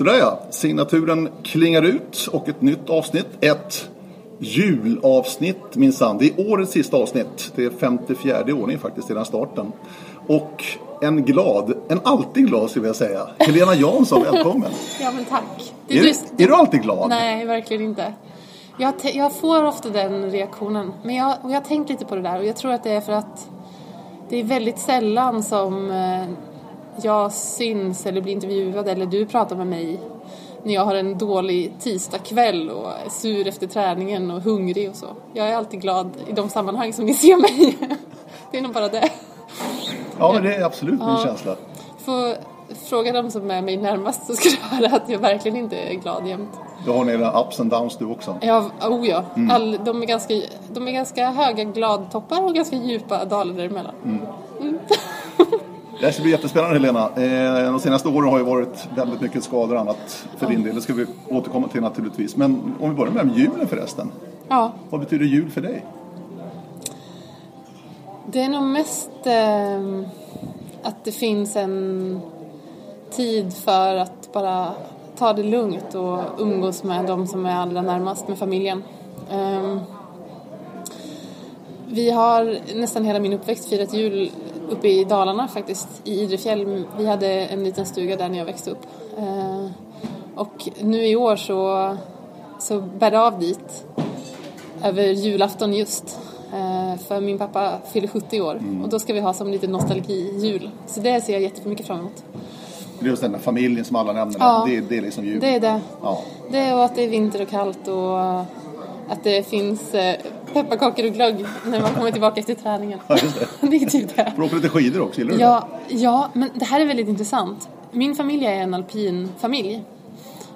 Sådär ja, signaturen klingar ut och ett nytt avsnitt. Ett julavsnitt minsann. Det är årets sista avsnitt. Det är 54 ordning faktiskt sedan starten. Och en glad, en alltid glad skulle jag säga. Helena Jansson, välkommen. Ja men tack. Det är, du, är du alltid glad? Nej, verkligen inte. Jag, jag får ofta den reaktionen. Men jag, och jag har tänkt lite på det där och jag tror att det är för att det är väldigt sällan som eh, jag syns eller blir intervjuad eller du pratar med mig när jag har en dålig tisdagkväll och är sur efter träningen och hungrig och så. Jag är alltid glad i de sammanhang som ni ser mig. det är nog bara det. Ja, men det är absolut min känsla. Får fråga dem som är mig närmast så ska du höra att jag verkligen inte är glad jämt. Du har dina ups and downs du också? Ja, oh ja. Mm. All, de, är ganska, de är ganska höga gladtoppar och ganska djupa dalar däremellan. Mm. Mm. Det ska bli jättespännande Helena. Eh, de senaste åren har ju varit väldigt mycket skador och annat för din del. Det ska vi återkomma till naturligtvis. Men om vi börjar med julen förresten. Ja. Vad betyder jul för dig? Det är nog mest eh, att det finns en tid för att bara ta det lugnt och umgås med de som är allra närmast med familjen. Eh, vi har nästan hela min uppväxt firat jul uppe i Dalarna faktiskt, i Idrefjäll. Vi hade en liten stuga där när jag växte upp. Eh, och nu i år så, så bär det av dit, över julafton just. Eh, för min pappa fyller 70 år mm. och då ska vi ha som lite nostalgi-jul. Så det ser jag jättemycket fram emot. Det är just den där familjen som alla nämner, ja, det, det är liksom jul. Det är det. Ja. Det är och att det är vinter och kallt och att det finns eh, pepparkakor och glögg när man kommer tillbaka efter träningen. Ja, det. det är typ det. Får åka lite skidor också? Gillar du ja, det? Ja, men det här är väldigt intressant. Min familj är en alpin familj.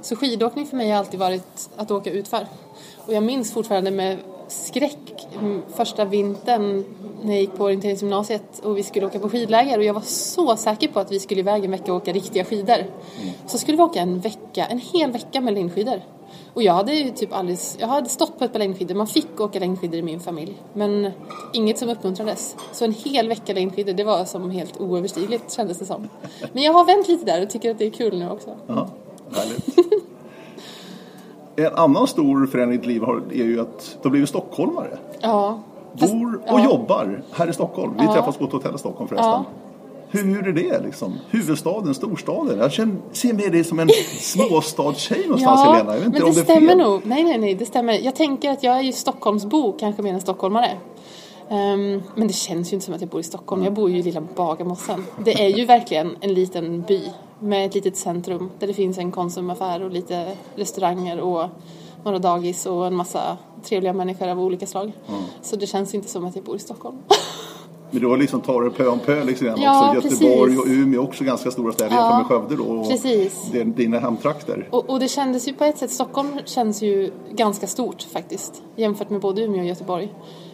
Så skidåkning för mig har alltid varit att åka utför. Och jag minns fortfarande med skräck första vintern när jag gick på orienteringsgymnasiet och vi skulle åka på skidläger och jag var så säker på att vi skulle iväg en vecka och åka riktiga skidor. Mm. Så skulle vi åka en vecka, en hel vecka med längdskidor. Och jag hade ju typ aldrig, jag hade stått på ett par längdskidor, man fick åka längdskidor i min familj. Men inget som uppmuntrades. Så en hel vecka längdskidor, det var som helt oöverstigligt kändes det som. Men jag har vänt lite där och tycker att det är kul nu också. Ja, härligt. en annan stor förändring i ditt liv är ju att du har blivit stockholmare. Ja. Bor och ja. jobbar här i Stockholm. Vi ja. träffas på ett hotell i Stockholm förresten. Ja. Hur är det liksom? Huvudstaden, storstaden? Jag känner, ser mig det som en småstadstjej någonstans ja, Helena. Jag vet inte men det, det stämmer nog. Nej, nej, nej, det stämmer. Jag tänker att jag är ju Stockholmsbo kanske mer än stockholmare. Um, men det känns ju inte som att jag bor i Stockholm. Jag bor ju i lilla Bagarmossen. Det är ju verkligen en liten by med ett litet centrum där det finns en konsumaffär och lite restauranger och några dagis och en massa trevliga människor av olika slag. Mm. Så det känns inte som att jag bor i Stockholm. Men du har liksom tagit det pö om pö liksom ja, också. Göteborg precis. och Umeå också ganska stora städer ja, jämfört med Skövde då. Och precis. Det, dina hemtrakter. Och, och, det kändes ju på ett sätt, Stockholm känns ju ganska stort faktiskt. Jämfört med både Umeå och Göteborg.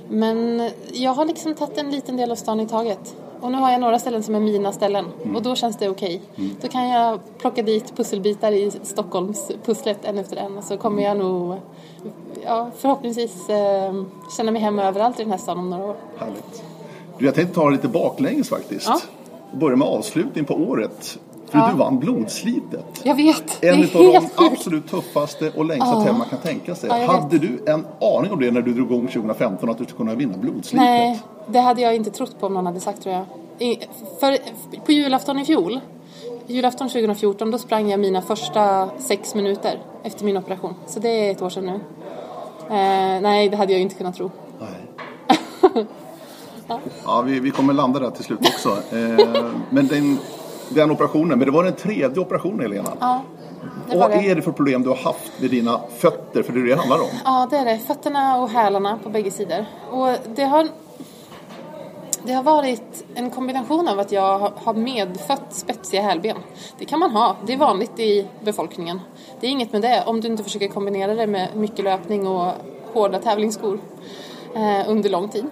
Men jag har liksom tagit en liten del av stan i taget. Och nu har jag några ställen som är mina ställen mm. och då känns det okej. Okay. Mm. Då kan jag plocka dit pusselbitar i Stockholmspusslet en efter en och så kommer jag nog ja, förhoppningsvis eh, känna mig hemma överallt i den här stan om några år. Härligt. Jag tänkte ta det lite baklänges faktiskt. Ja. Börja med avslutning på året. För ja. du vann blodslitet. Jag vet. En av de absolut tuffaste och längsta ja. man kan tänka sig. Ja, hade vet. du en aning om det när du drog igång 2015 att du skulle kunna vinna blodslitet? Nej, det hade jag inte trott på om någon hade sagt tror jag. I, för, på julafton i fjol, julafton 2014, då sprang jag mina första sex minuter efter min operation. Så det är ett år sedan nu. Eh, nej, det hade jag inte kunnat tro. Ja, vi, vi kommer landa där till slut också. Eh, men den, den operationen, men det var den tredje operationen Helena. Ja. Vad är det för problem du har haft med dina fötter? För det är det det handlar om. Ja, det är det. Fötterna och hälarna på bägge sidor. Och det har, det har varit en kombination av att jag har medfött spetsiga hälben. Det kan man ha. Det är vanligt i befolkningen. Det är inget med det om du inte försöker kombinera det med mycket löpning och hårda tävlingsskor eh, under lång tid.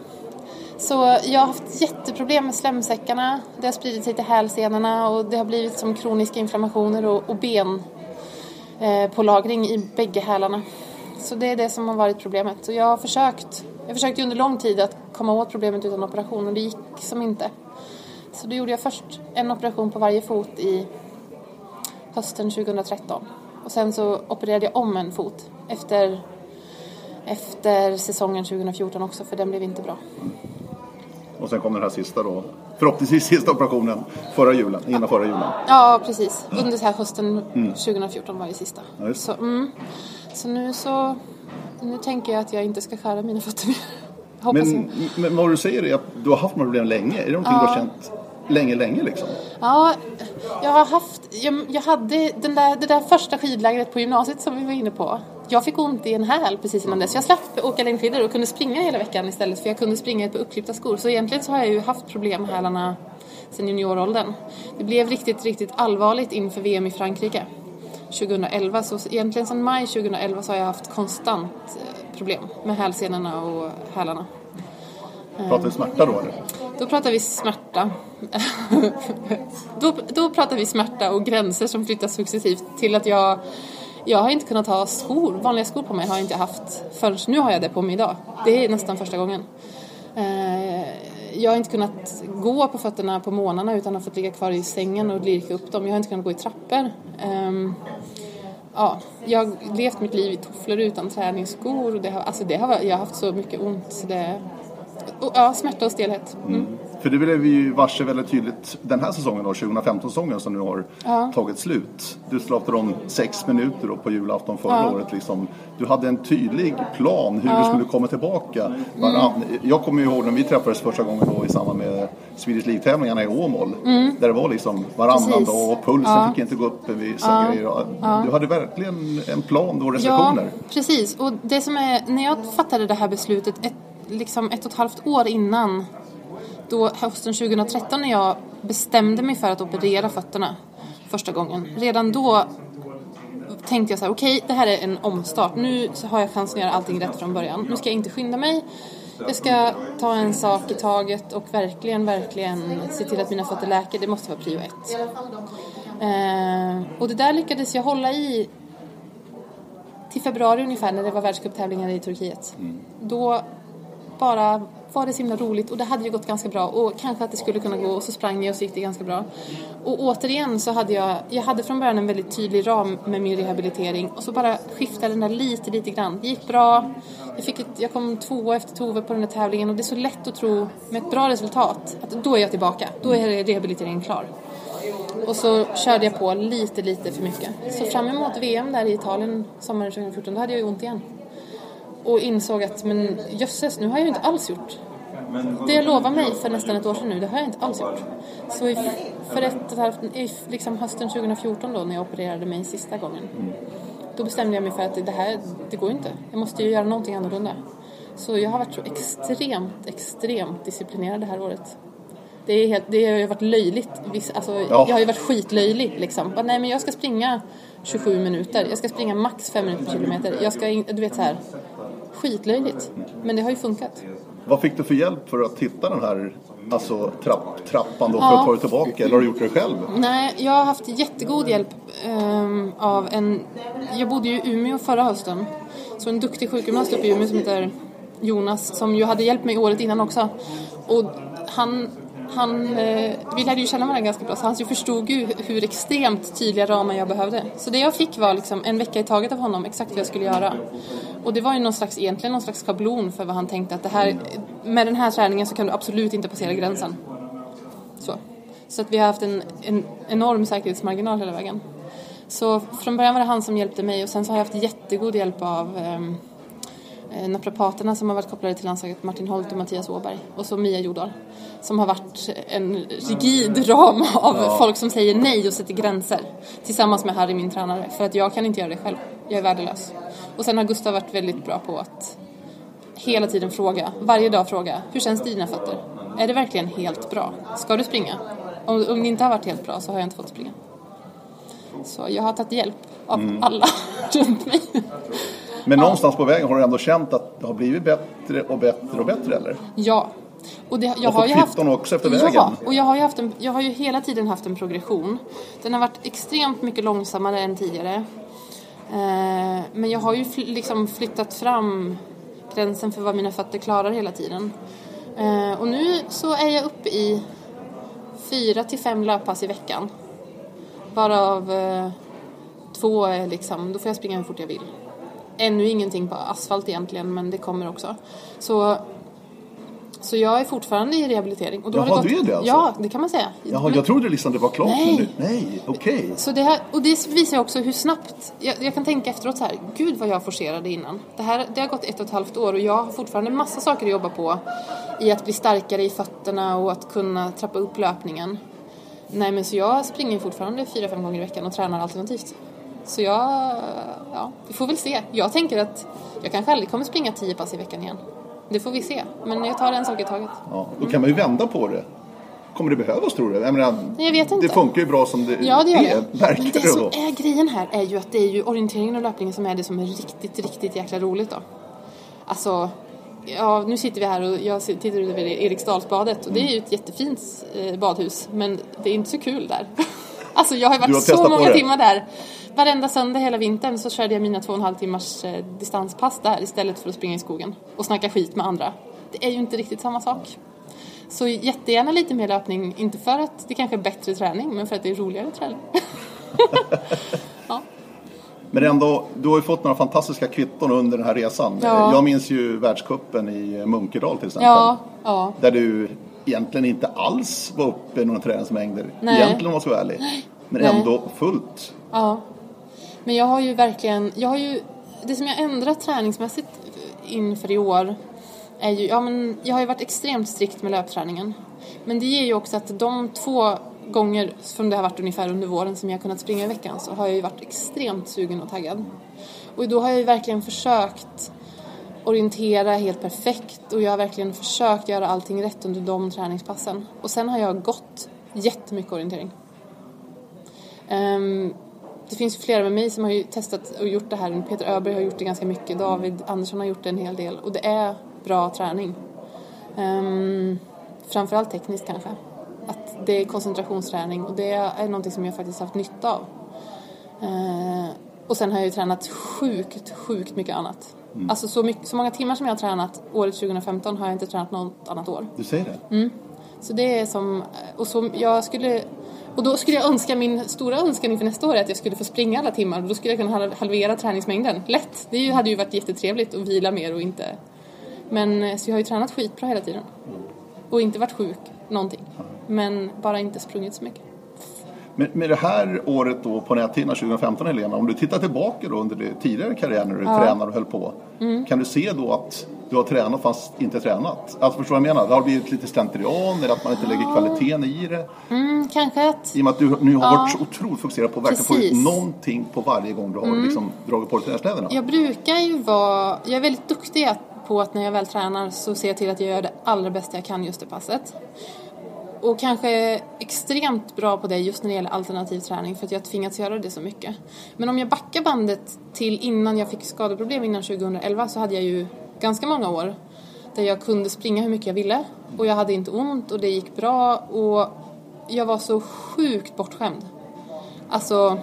Så jag har haft jätteproblem med slemsäckarna. Det har spridit sig till hälsenorna och det har blivit som kroniska inflammationer och, och ben eh, på lagring i bägge hälarna. Så det är det som har varit problemet. Så jag har försökt, jag försökte under lång tid att komma åt problemet utan operation och det gick som inte. Så då gjorde jag först en operation på varje fot i hösten 2013. Och sen så opererade jag om en fot efter, efter säsongen 2014 också för den blev inte bra. Och sen kom den här sista då, förhoppningsvis sista operationen förra julen, innan förra julen. Ja, precis. Under här hösten 2014 var det sista. Ja, så, mm, så nu så, nu tänker jag att jag inte ska skära mina fötter mer. Men, men vad du säger är att du har haft de här problemen länge. Är det någonting du har känt länge, länge liksom? Ja, jag har haft, jag, jag hade den där, det där första skidlägret på gymnasiet som vi var inne på. Jag fick ont i en häl precis innan dess. Jag slapp åka längdskidor och kunde springa hela veckan istället för jag kunde springa ett par uppklippta skor. Så egentligen så har jag ju haft problem med hälarna sedan junioråldern. Det blev riktigt, riktigt allvarligt inför VM i Frankrike 2011. Så egentligen sedan maj 2011 så har jag haft konstant eh, problem med hälsenorna och hälarna. Pratar vi smärta då eller? Då pratar vi smärta. då, då pratar vi smärta och gränser som flyttas successivt till att jag jag har inte kunnat ha skor, vanliga skor på mig har jag inte haft förrän nu har jag det på mig idag. Det är nästan första gången. Eh, jag har inte kunnat gå på fötterna på månaderna utan har fått ligga kvar i sängen och lirka upp dem. Jag har inte kunnat gå i trappor. Ehm, ja, jag har levt mitt liv i tofflor utan träningsskor. Det har, alltså det har, jag har haft så mycket ont. Så det, och, ja, smärta och stelhet. Mm. mm. För det blev vi ju varse väldigt tydligt den här säsongen då, 2015-säsongen som nu har tagit slut. Du släppte om sex minuter då på julafton förra Ja. året. Liksom. Du hade en tydlig plan hur du skulle komma tillbaka. Varann, Jag kommer ihåg när vi träffades första gången då i samband med Swedish League-tävlingarna i Åmål. Där det var liksom varannan Precis. dag och pulsen fick inte gå upp vissa grejer. Du hade verkligen en plan Ja, restriktioner. precis. Och det som är, när jag fattade det här beslutet ett, liksom ett och ett halvt år innan, då hösten 2013 när jag bestämde mig för att operera fötterna första gången. Redan då tänkte jag så här, okej, det här är en omstart. Nu har jag chansen att göra allting rätt från början. Nu ska jag inte skynda mig. Jag ska ta en sak i taget och verkligen, verkligen se till att mina fötter läker. Det måste vara prio ett. Eh, och det där lyckades jag hålla i till februari ungefär när det var världscuptävlingar i Turkiet. Då bara var det så himla roligt och det hade ju gått ganska bra och kanske att det skulle kunna gå och så sprang jag och så gick det ganska bra. Och återigen så hade jag, jag hade från början en väldigt tydlig ram med min rehabilitering och så bara skiftade den där lite, lite grann. Det gick bra, jag, fick ett, jag kom två efter Tove på den här tävlingen och det är så lätt att tro med ett bra resultat att då är jag tillbaka, då är rehabiliteringen klar. Och så körde jag på lite, lite för mycket. Så fram emot VM där i Italien sommaren 2014, då hade jag ju ont igen. Och insåg att, men jösses, nu har jag ju inte alls gjort. Det jag lovade mig för nästan ett år sedan nu, det har jag inte alls gjort. Så i, för ett och halvt, i liksom hösten 2014 då, när jag opererade mig sista gången. Då bestämde jag mig för att det här, det går inte. Jag måste ju göra någonting annorlunda. Så jag har varit så extremt, extremt disciplinerad det här året. Det, är helt, det har ju varit löjligt. Viss- Alltså, Ja. Jag har ju varit skitlöjlig liksom. Bara, nej men jag ska springa 27 minuter. Jag ska springa max 5 minuter per kilometer. Jag ska, du vet så här. Skitlöjligt. Men det har ju funkat. Vad fick du för hjälp för att hitta den här alltså, trapp, trappan då för att ta dig tillbaka? Eller har du gjort det själv? Nej, jag har haft jättegod hjälp ehm, av en... Jag bodde ju i Umeå förra hösten. Så en duktig sjukgymnast uppe i Umeå som heter Jonas som ju hade hjälpt mig året innan också. Och han... Han, eh, vi lärde ju känna varandra ganska bra så han förstod ju hur extremt tydliga ramar jag behövde. Så det jag fick var liksom en vecka i taget av honom, exakt vad jag skulle göra. Och det var ju någon slags, egentligen någon slags schablon för vad han tänkte att det här, med den här träningen så kan du absolut inte passera gränsen. Så, så att vi har haft en, en enorm säkerhetsmarginal hela vägen. Så från början var det han som hjälpte mig och sen så har jag haft jättegod hjälp av eh, naprapaterna som har varit kopplade till landslaget, Martin Holt och Mattias Åberg. Och så Mia Jordahl. Som har varit en rigid ram av folk som säger nej och sätter gränser. Tillsammans med Harry, min tränare. För att jag kan inte göra det själv. Jag är värdelös. Och sen har Gustav varit väldigt bra på att hela tiden fråga, varje dag fråga, hur känns dina fötter? Är det verkligen helt bra? Ska du springa? Om, om det inte har varit helt bra så har jag inte fått springa. Så jag har tagit hjälp av alla runt mig. Men någonstans på vägen har du ändå känt att det har blivit bättre och bättre och bättre eller? Ja. Och det, jag Och har ju haft, också efter vägen. Ja, och jag har, ju haft en, jag har ju hela tiden haft en progression. Den har varit extremt mycket långsammare än tidigare. Eh, men jag har ju fl- liksom flyttat fram gränsen för vad mina fötter klarar hela tiden. Eh, och nu så är jag uppe i fyra till fem löppass i veckan. Varav eh, Två är liksom, då får jag springa hur fort jag vill. Ännu ingenting på asfalt egentligen, men det kommer också. Så, så jag är fortfarande i rehabilitering. Och då har Jaha, det gått, du är det alltså? Ja, det kan man säga. Jaha, Men- jag trodde liksom det var klart. Nej. Men nu, nej, okej. så det här, och det visar också hur snabbt, jag, jag kan tänka efteråt så här, gud vad jag forcerade innan. Det, här, det har gått ett och ett halvt år och jag har fortfarande massa saker att jobba på i att bli starkare i fötterna och att kunna trappa upp löpningen. Nej men så jag springer fortfarande fyra, fem gånger i veckan och tränar alternativt. Så jag, ja, vi får väl se. Jag tänker att jag kanske aldrig kommer springa tio pass i veckan igen. Det får vi se. Men jag tar en sak i taget. Ja, då kan man ju vända på det. Kommer det behövas tror du? Jag, menar, Jag vet inte. Det funkar ju bra som det Ja, det gör är, det. Men det som är grejen här är ju att det är ju orienteringen och löpningen som är det som är riktigt, riktigt jäkla roligt då. Alltså, ja, nu sitter vi här och jag tittar ut över Eriksdalsbadet och det är ju ett jättefint eh, badhus, men det är inte så kul där. alltså, jag har ju Du har varit så många timmar där. Varenda söndag hela vintern så körde jag mina två och en halv timmars eh, distanspass där istället för att springa i skogen och snacka skit med andra. Det är ju inte riktigt samma sak. Så jättegärna lite mer löpning, inte för att det kanske är bättre träning, men för att det är roligare träning. ja. Men ändå, du har ju fått några fantastiska kvitton under den här resan. Ja. Jag minns ju världscupen i Munkedal till exempel. Ja, ja. Där du egentligen inte alls var uppe i några träningsmängder. Nej. Egentligen om man ska vara ärlig. Men Nej. ändå fullt. Ja. Men jag har ju verkligen, jag har ju, det som jag ändrat träningsmässigt inför i år är ju, ja men jag har ju varit extremt strikt med löpträningen. Men det ger ju också att de två gånger som det har varit ungefär under våren som jag har kunnat springa i veckan så har jag ju varit extremt sugen och taggad. Och då har jag ju verkligen försökt orientera helt perfekt och jag har verkligen försökt göra allting rätt under de träningspassen. Och sen har jag gått jättemycket orientering. Um, det finns flera med mig som har ju testat och gjort det här. Peter Öberg har gjort det ganska mycket. David Andersson har gjort det en hel del. Och det är bra träning. Um, framförallt tekniskt kanske. Att det är koncentrationsträning och det är någonting som jag faktiskt haft nytta av. Uh, och sen har jag ju tränat sjukt, sjukt mycket annat. Alltså så, mycket, så många timmar som jag har tränat året 2015 har jag inte tränat något annat år. Du säger det? Så det är som, och så jag skulle, och då skulle jag önska, min stora önskan inför nästa år är att jag skulle få springa alla timmar och då skulle jag kunna hal- halvera träningsmängden. Lätt! Det hade ju varit jättetrevligt att vila mer och inte, men eh, så jag har ju tränat skitbra hela tiden. Och inte varit sjuk, någonting. Men bara inte sprungit så mycket. Men med det här året då på näthinnan 2015 Helena, om du tittar tillbaka då under din tidigare karriär när du tränade och höll på. Mm. Kan du se då att du har tränat fast inte tränat? Alltså förstår du vad jag menar? Det har blivit lite slentrian eller att man inte lägger kvaliteten i det. Mm, kanske att, I och med att du nu har varit så otroligt fokuserad på att verkligen få ut. Mm. någonting på varje gång du har liksom dragit på dig träningskläderna. jag brukar ju vara, jag är väldigt duktig på att när jag väl tränar så ser jag till att jag gör det allra bästa jag kan just det passet. Och kanske extremt bra på det just när det gäller alternativ träning för att jag tvingats göra det så mycket. Men om jag backar bandet till innan jag fick skadeproblem innan 2011 så hade jag ju ganska många år där jag kunde springa hur mycket jag ville och jag hade inte ont och det gick bra och jag var så sjukt bortskämd. Alltså,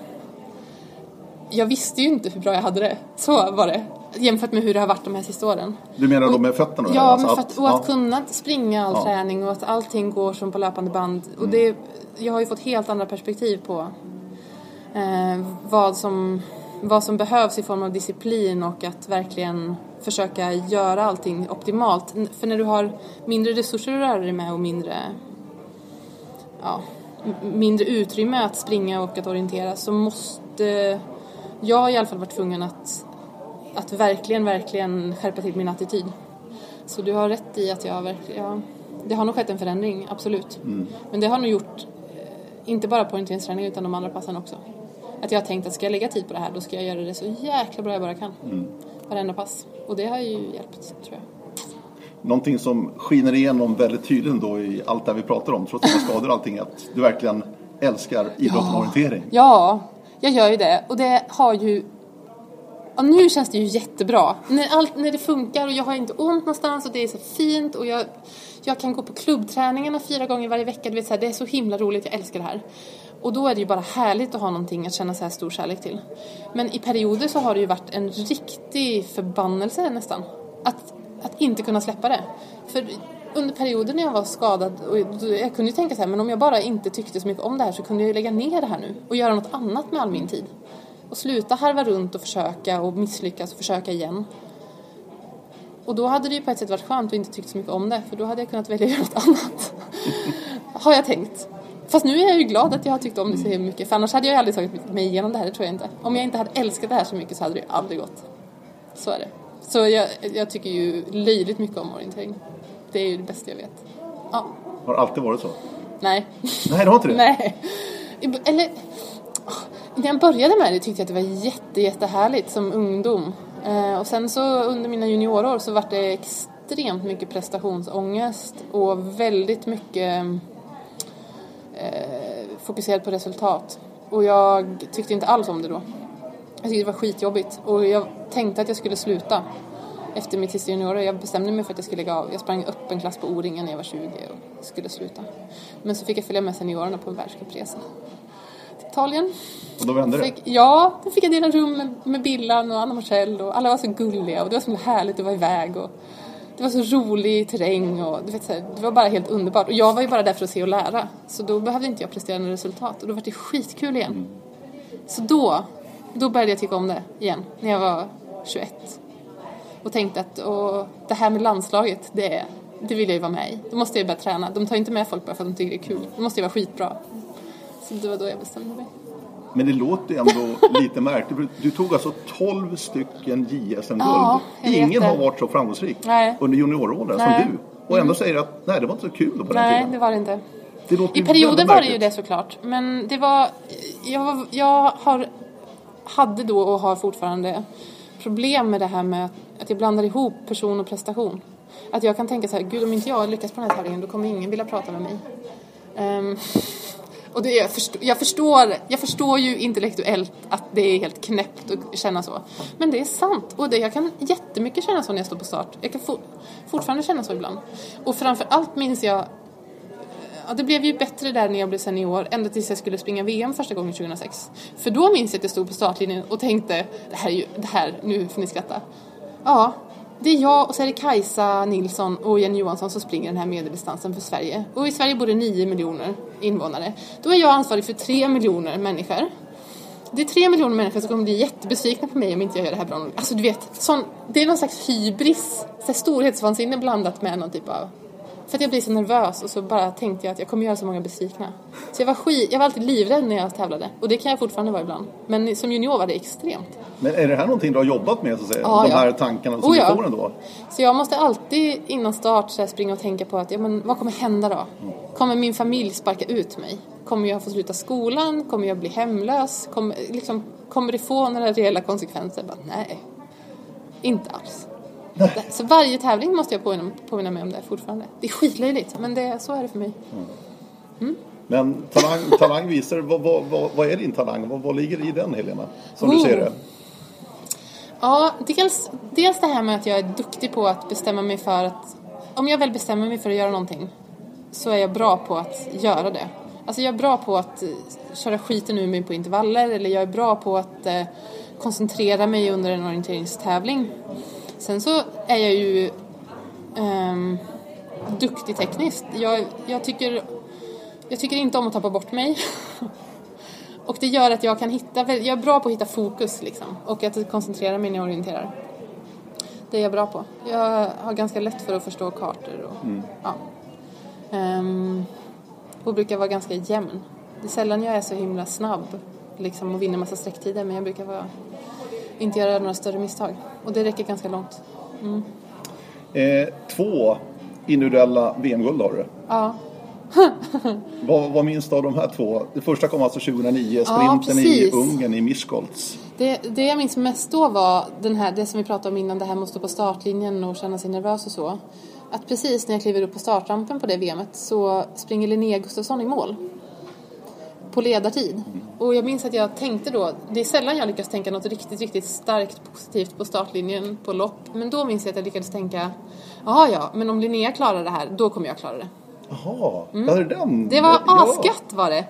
jag visste ju inte hur bra jag hade det. Så var det. Jämfört med hur det har varit de här sista åren. Du menar då med fötterna? Ja, alltså men för att, och att ja. kunna springa all Ja. träning och att allting går som på löpande band. Och Mm. det, jag har ju fått helt andra perspektiv på eh, vad, som, vad som behövs i form av disciplin och att verkligen försöka göra allting optimalt. För när du har mindre resurser att röra dig med och mindre, ja, mindre utrymme att springa och att orientera så måste jag har i alla fall varit tvungen att, att verkligen, verkligen skärpa till min attityd. Så du har rätt i att jag verkligen, ja, det har nog skett en förändring, absolut. Men det har nog gjort, eh, inte bara på orienteringsträning utan de andra passen också. Att jag har tänkt att ska jag lägga tid på det här då ska jag göra det så jäkla bra jag bara kan. Varenda pass. Och det har ju hjälpt, tror jag. Någonting som skiner igenom väldigt tydligt då i allt det vi pratar om, trots alla skador och allting, är att du verkligen älskar idrott och orientering. Ja, jag gör ju det. Och det har ju... Ja, nu känns det ju jättebra. När, allt, när det funkar och jag har inte ont någonstans och det är så fint och jag, jag kan gå på klubbträningarna fyra gånger varje vecka. Du vet, så här, det är så himla roligt, jag älskar det här. Och då är det ju bara härligt att ha någonting att känna så här stor kärlek till. Men i perioder så har det ju varit en riktig förbannelse nästan. Att, att inte kunna släppa det. För under perioder när jag var skadad, och jag kunde ju tänka så här, men om jag bara inte tyckte så mycket om det här så kunde jag ju lägga ner det här nu och göra något annat med all min tid och sluta harva runt och försöka och misslyckas och försöka igen. Och då hade det ju på ett sätt varit skönt att inte tyckt så mycket om det för då hade jag kunnat välja något annat. har jag tänkt. Fast nu är jag ju glad att jag har tyckt om det så mycket för annars hade jag aldrig tagit mig igenom det här, det tror jag inte. Om jag inte hade älskat det här så mycket så hade det ju aldrig gått. Så är det. Så jag, jag tycker ju löjligt mycket om orientering. Det är ju det bästa jag vet. Ja. Har det alltid varit så? Nej. Nej, det har inte det? Nej. Eller, när jag började med det tyckte jag att det var jätte, jättehärligt som ungdom. Eh, och sen så under mina juniorår så var det extremt mycket prestationsångest och väldigt mycket eh, fokuserad på resultat. Och jag tyckte inte alls om det då. Jag tyckte det var skitjobbigt och jag tänkte att jag skulle sluta efter mitt sista juniorår. Jag bestämde mig för att jag skulle lägga av. Jag sprang upp en klass på O-ringen när jag var 20 och skulle sluta. Men så fick jag följa med seniorerna på en världscupresa Italien. Och då vände det? Fick, ja, då fick jag dela rum med, med Billan och Anna Marcel och alla var så gulliga och det var så härligt att vara iväg och det var så rolig terräng och du vet, så här, det var bara helt underbart. Och jag var ju bara där för att se och lära. Så då behövde inte jag prestera några resultat och då var det skitkul igen. Mm. Så då, då började jag tycka om det igen, när jag var 21. Och tänkte att och det här med landslaget, det, det vill jag ju vara med i. Då måste jag ju börja träna. De tar inte med folk bara för att de tycker det är kul. Då måste jag vara skitbra. Så det var då jag bestämde mig. Men det låter ju ändå lite märkligt. Du tog alltså 12 stycken JSM-guld. Ja, Ingen har varit så framgångsrik nej. under junioråren som du. Och ändå mm. säger att nej, det var inte så kul på den nej, tiden. Nej, det var det inte. Det I perioder var det ju det såklart. Men det var, jag, jag har, hade då och har fortfarande problem med det här med att jag blandar ihop person och prestation. Att jag kan tänka så här, gud om inte jag lyckas på den här tävlingen då kommer ingen vilja prata med mig. Um, och det, jag, förstår, jag, förstår, jag förstår ju intellektuellt att det är helt knäppt att känna så. Men det är sant. Och det, jag kan jättemycket känna så när jag står på start. Jag kan for, fortfarande känna så ibland. Och framför allt minns jag Ja, det blev ju bättre där när jag blev senior, ända tills jag skulle springa VM första gången 2006. För då minns jag att jag stod på startlinjen och tänkte, det här är ju, det här, nu får ni skratta. Ja, det är jag och så är det Kajsa Nilsson och Jenny Johansson som springer den här medeldistansen för Sverige. Och i Sverige bor det 9 miljoner invånare. Då är jag ansvarig för 3 miljoner människor. Det är 3 miljoner människor som kommer bli jättebesvikna på mig om inte jag gör det här bra. Alltså du vet, sån, det är någon slags hybris, storhetsvansinne blandat med någon typ av för att jag blev så nervös och så bara tänkte jag att jag kommer göra så många besvikna. Så jag var skit, jag var alltid livrädd när jag tävlade. Och det kan jag fortfarande vara ibland. Men som junior var det extremt. Men är det här någonting du har jobbat med så att säga? Ja, De här tankarna som oh, ja. du får ändå? Så jag måste alltid innan start så springa och tänka på att, ja men vad kommer hända då? Kommer min familj sparka ut mig? Kommer jag få sluta skolan? Kommer jag bli hemlös? Kommer, liksom, kommer det få några reella konsekvenser? Bara, nej, inte alls. Så varje tävling måste jag påminna, påminna mig om det fortfarande. Det är skitlöjligt, men det, så är det för mig. Mm. Men talang, talang visar, vad, vad, vad, vad, är din talang? Vad, vad ligger i den Helena? Som oh. du ser det. Ja, dels, dels det här med att jag är duktig på att bestämma mig för att om jag väl bestämmer mig för att göra någonting så är jag bra på att göra det. Alltså jag är bra på att eh, köra skiten ur mig på intervaller eller jag är bra på att eh, koncentrera mig under en orienteringstävling. Sen så är jag ju um, duktig tekniskt. Jag, jag, tycker, jag tycker inte om att tappa bort mig. och det gör att jag kan hitta, jag är bra på att hitta fokus liksom. Och att koncentrera mig när jag orienterar. Det är jag bra på. Jag har ganska lätt för att förstå kartor och mm. ja. Um, och brukar vara ganska jämn. Det är sällan jag är så himla snabb liksom, och vinner massa sträcktider men jag brukar vara inte göra några större misstag. Och det räcker ganska långt. Mm. Eh, två individuella VM-guld har du. Ja. vad, vad minns du av de här två? Det första kom alltså 2009, sprinten ja, i Ungern i Miskolc. Det, det jag minns mest då var den här, det som vi pratade om innan, det här med att stå på startlinjen och känna sig nervös och så. Att precis när jag kliver upp på startrampen på det VMet så springer Linnea Gustafsson i mål på ledartid. Och jag minns att jag tänkte då, det är sällan jag lyckas tänka något riktigt, riktigt starkt positivt på startlinjen på lopp. Men då minns jag att jag lyckades tänka, ja ja, men om Linnea klarar det här, då kommer jag klara det. Jaha, mm. var det den? Det var asgött var det.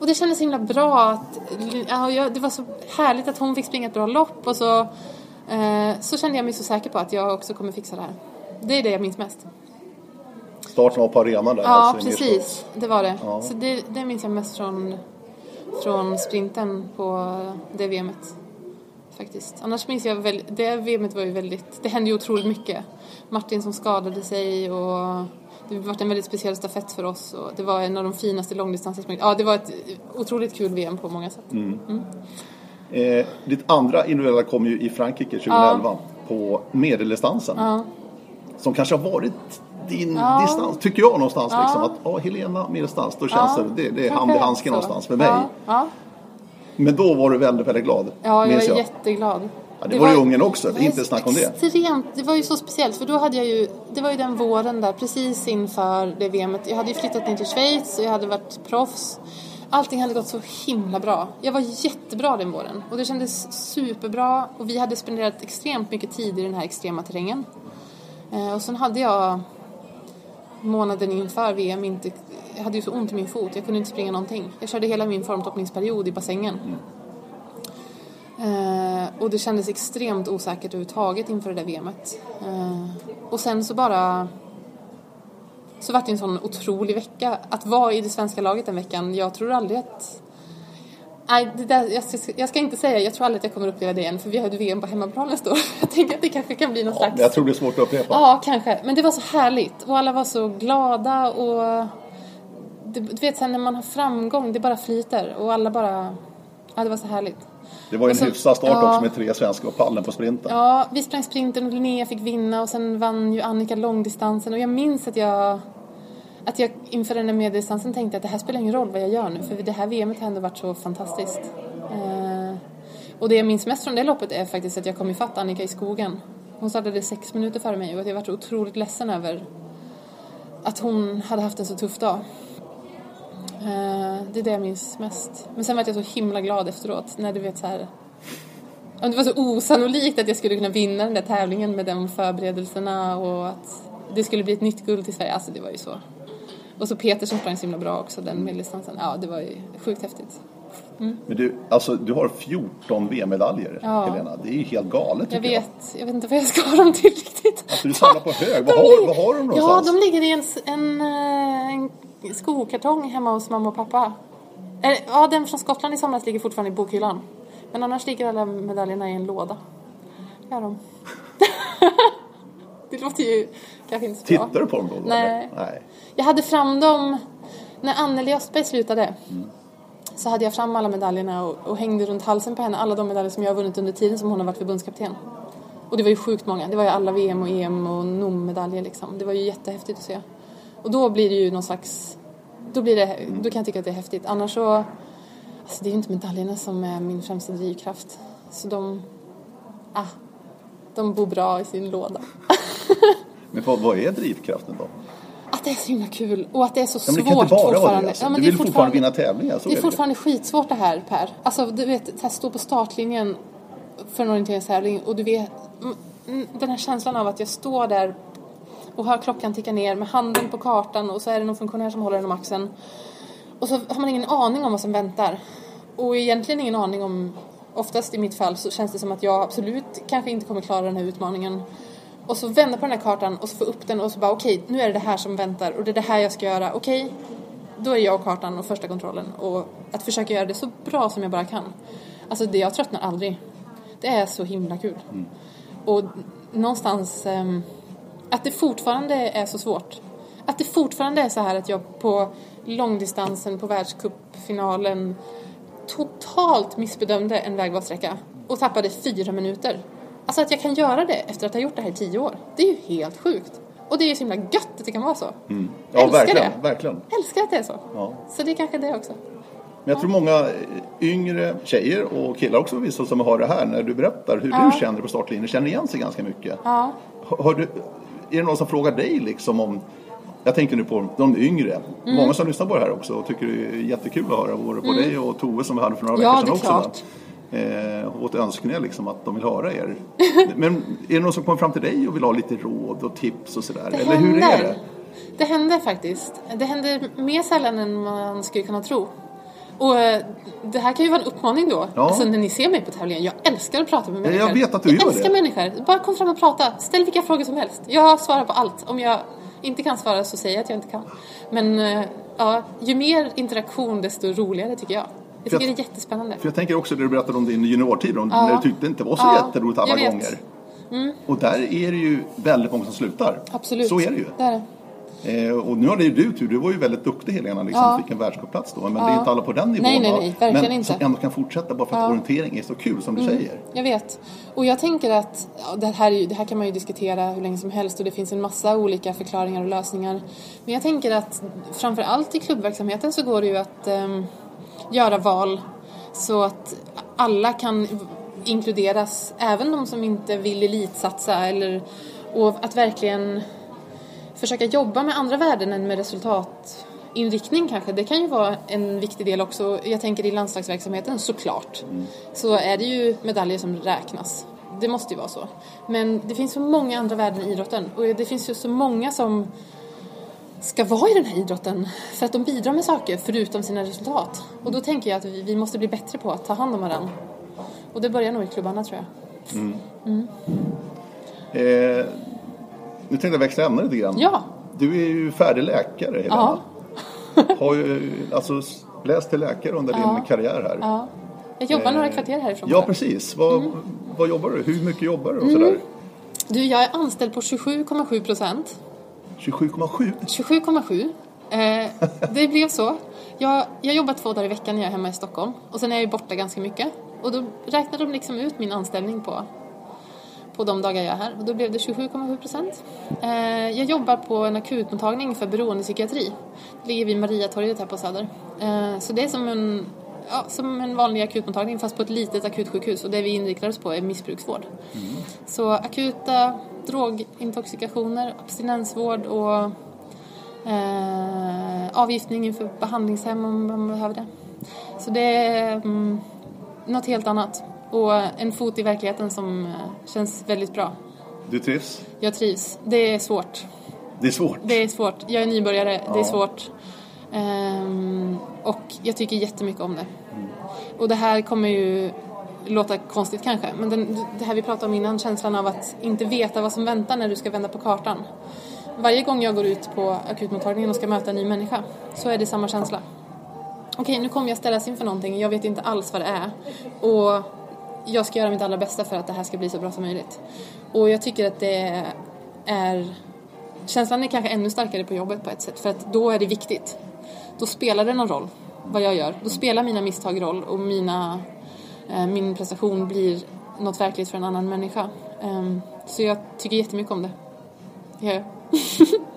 Och det kändes så himla bra att, ja, det var så härligt att hon fick springa ett bra lopp och så, eh, så kände jag mig så säker på att jag också kommer fixa det här. Det är det jag minns mest. Starten var på arenan där? Ja, alltså, precis. Det var det. Ja. Så det, det minns jag mest från från sprinten på det VMet. Faktiskt. Annars minns jag väl, det VMet var ju väldigt, det hände ju otroligt mycket. Martin som skadade sig och det var en väldigt speciell stafett för oss och det var en av de finaste långdistanser Ja, det var ett otroligt kul VM på många sätt. Mm. Mm. Eh, ditt andra individuella kom ju i Frankrike 2011 ja. på medeldistansen. Ja. Som kanske har varit din ja. distans, tycker jag någonstans. Ja. Liksom, att ja, Helena medeldistans, då känns ja. det, det, är hand i handske någonstans för mig. Men då var du väldigt, väldigt glad. Ja, jag var jag. jätteglad. Ja, det, det var ju Ungern också, det är inte snack om det. Extremt, det var ju så speciellt för då hade jag ju, det var ju den våren där precis inför det VMet. Jag hade ju flyttat ner till Schweiz och jag hade varit proffs. Allting hade gått så himla bra. Jag var jättebra den våren och det kändes superbra och vi hade spenderat extremt mycket tid i den här extrema terrängen. Eh, och sen hade jag månaden inför VM inte, jag hade ju så ont i min fot, jag kunde inte springa någonting. Jag körde hela min formtoppningsperiod i bassängen. Mm. Eh, och det kändes extremt osäkert överhuvudtaget inför det där VMet. Eh, och sen så bara så var det en sån otrolig vecka. Att vara i det svenska laget den veckan, jag tror aldrig att... Nej, det där, jag, ska, jag ska inte säga, jag tror aldrig att jag kommer uppleva det igen för vi har ju VM på hemmaplan nästa år. Jag tänker att det kanske kan bli någon ja, slags... Jag tror det är svårt att upprepa. Ja, kanske. Men det var så härligt och alla var så glada och... Du, du vet sen när man har framgång, det bara flyter och alla bara... Ja, det var så härligt. Det var ju en så, hyfsad start ja, också med tre svenskar och pallen på sprinten. Ja, vi sprang sprinten och Linnea fick vinna och sen vann ju Annika långdistansen och jag minns att jag att jag inför den här medeldistansen tänkte att det här spelar ingen roll vad jag gör nu för det här VMet har ändå varit så fantastiskt. Eh, och det jag minns mest från det loppet är faktiskt att jag kom ifatt Annika i skogen. Hon startade sex minuter före mig och att jag var så otroligt ledsen över att hon hade haft en så tuff dag. Eh, det är det jag minns mest. Men sen var jag så himla glad efteråt när du vet så här det var så osannolikt att jag skulle kunna vinna den där tävlingen med de förberedelserna och att det skulle bli ett nytt guld till Sverige. Alltså det var ju så. Och så Peter som sprang så himla bra också, den medeldistansen. Ja, det var ju sjukt häftigt. Mm. Men du, alltså, du har 14 VM-medaljer, ja. Helena. Det är ju helt galet jag vet. Jag. jag vet inte vad jag ska ha dem till riktigt. Alltså, du samlar på hög. Vad har, vad har du någonstans? Ja, de ligger i en, en, eh, en skokartong hemma hos mamma och pappa. Ja, den från Skottland i somras ligger fortfarande i bokhyllan. Men annars ligger alla medaljerna i en låda. Gör de. det låter ju kanske inte så Tittar bra. du på dem då? Nej. Nej. Jag hade fram dem när Anneli Östberg slutade. Mm. Så hade jag fram alla medaljerna och, och, hängde runt halsen på henne alla de medaljer som jag har vunnit under tiden som hon har varit förbundskapten. Och det var ju sjukt många. Det var ju alla VM och EM och NOM-medaljer liksom. Det var ju jättehäftigt att se. Och då blir det ju någon slags... Då, blir det, mm. då kan jag tycka att det är häftigt. Annars så... Alltså det är ju inte medaljerna som är min främsta drivkraft. Så de... Ah, de bor bra i sin låda. Men vad, vad är drivkraften då? Att det är så himla kul och att det är så ja, svårt det fortfarande. Det, alltså. ja, men du vill fortfarande, fortfarande vinna tävlingar. Så det är, är fortfarande det. skitsvårt det här Per. Alltså du vet, att stå på startlinjen för en orienteringstävling och du vet den här känslan av att jag står där och hör klockan ticka ner med handen på kartan och så är det någon funktionär som håller den om axeln. Och så har man ingen aning om vad som väntar. Och egentligen ingen aning om, oftast i mitt fall så känns det som att jag absolut kanske inte kommer klara den här utmaningen. Och så vända på den här kartan och så få upp den och så bara okej, okay, nu är det det här som väntar och det är det här jag ska göra. Okej, okay, då är jag och kartan och första kontrollen och att försöka göra det så bra som jag bara kan. Alltså det, jag tröttnar aldrig. Det är så himla kul. Mm. Och någonstans um, att det fortfarande är så svårt. Att det fortfarande är så här att jag på långdistansen på världscupfinalen totalt missbedömde en vägvalssträcka och tappade fyra minuter. Alltså att jag kan göra det efter att ha gjort det här i tio år. Det är ju helt sjukt. Och det är ju så himla gött att det kan vara så. Mm. Ja, Älskar verkligen, det. verkligen. Älskar att det är så. Ja. Så det är kanske det också. Men jag tror många yngre tjejer och killar också vissa som har det här när du berättar hur ja. du känner på startlinjen känner igen sig ganska mycket. Ja. Har du, är det någon som frågar dig liksom om jag tänker nu på de yngre. Mm. Många som lyssnar på det här också och tycker det är jättekul att höra både på mm. dig och Tove som vi hade för några ja, veckor sedan också. Eh, åt önskningar liksom att de vill höra er. Men är det någon som kommer fram till dig och vill ha lite råd och tips och sådär? Eller händer. hur är det? Det händer faktiskt. Det händer mer sällan än man skulle kunna tro. Och eh, det här kan ju vara en uppmaning då. Ja. Alltså när ni ser mig på tävlingen. Jag älskar att prata med människor. Jag vet att du jag gör älskar det. människor. Bara kom fram och prata. Ställ vilka frågor som helst. Jag svarar på allt. Om jag inte kan svara så säger jag att jag inte kan. Men eh, ja, ju mer interaktion desto roligare tycker jag. Jag tycker jag- det är jättespännande. För jag tänker också det du berättade om din juniortid, om Ja. när du tyckte det inte var så Ja, jätteroligt alla gånger. Mm. Och där är det ju väldigt många som slutar. Absolut. Så är det ju. Det är det. Eh, och nu hade ju du tur, du var ju väldigt duktig Helena, liksom, Ja. fick en världscupplats då. Men det Ja. är inte alla på den nivån. Nej, nej, nej, verkligen men inte. som ändå kan fortsätta bara för att Ja. orientering är så kul som du Mm. säger. Jag vet. Och jag tänker att ja, det, här det här kan man ju diskutera hur länge som helst och det finns en massa olika förklaringar och lösningar. Men jag tänker att framför allt i klubbverksamheten så går det ju att ehm, göra val så att alla kan inkluderas, även de som inte vill elitsatsa eller och att verkligen försöka jobba med andra värden än med resultatinriktning kanske. Det kan ju vara en viktig del också. Jag tänker i landslagsverksamheten såklart. Så är det ju medaljer som räknas. Det måste ju vara så. Men det finns så många andra värden i idrotten och det finns ju så många som ska vara i den här idrotten för att de bidrar med saker förutom sina resultat. Och då tänker jag att vi, vi måste bli bättre på att ta hand om varandra. Och det börjar nog i klubbarna tror jag. Eh, nu tänkte jag växla ämne lite grann. Ja. Du är ju färdig läkare Helena. Har ju alltså läst till läkare under din Ja. karriär här. Ja. Jag jobbar några kvarter härifrån. Ja, precis. Vad, Mm. vad jobbar du? Hur mycket jobbar du och sådär? Du, jag är anställd på 27,7 procent. 27,7? 27,7. Eh, det blev så. Jag, jag jobbar två dagar i veckan när jag är hemma i Stockholm. Och sen är jag ju borta ganska mycket. Och då räknar de liksom ut min anställning på, på de dagar jag är här. Och då blev det 27,7 procent. Eh, jag jobbar på en akutmottagning för beroendepsykiatri. Det ligger vid Mariatorget här på Söder. Eh, så det är som en, ja, som en vanlig akutmottagning fast på ett litet akutsjukhus. Och det vi inriktar oss på är missbruksvård. Så akuta drogintoxikationer, abstinensvård och eh, avgiftning inför behandlingshem om man behöver det. Så det är mm, något helt annat. Och en fot i verkligheten som eh, känns väldigt bra. Du trivs? Jag trivs. Det är svårt. Det är svårt. Det är svårt. Jag är nybörjare. Det Ja. är svårt. Ehm, och jag tycker jättemycket om det. Och det här kommer ju låta konstigt kanske, men den, det här vi pratade om innan, känslan av att inte veta vad som väntar när du ska vända på kartan. Varje gång jag går ut på akutmottagningen och ska möta en ny människa så är det samma känsla. Okej, nu kommer jag ställas inför någonting, jag vet inte alls vad det är. Och jag ska göra mitt allra bästa för att det här ska bli så bra som möjligt. Och jag tycker att det är... Känslan är kanske ännu starkare på jobbet på ett sätt, för att då är det viktigt. Då spelar det någon roll vad jag gör. Då spelar mina misstag roll och mina, min prestation blir något verkligt för en annan människa. Ehm, så jag tycker jättemycket om det. Gör jag.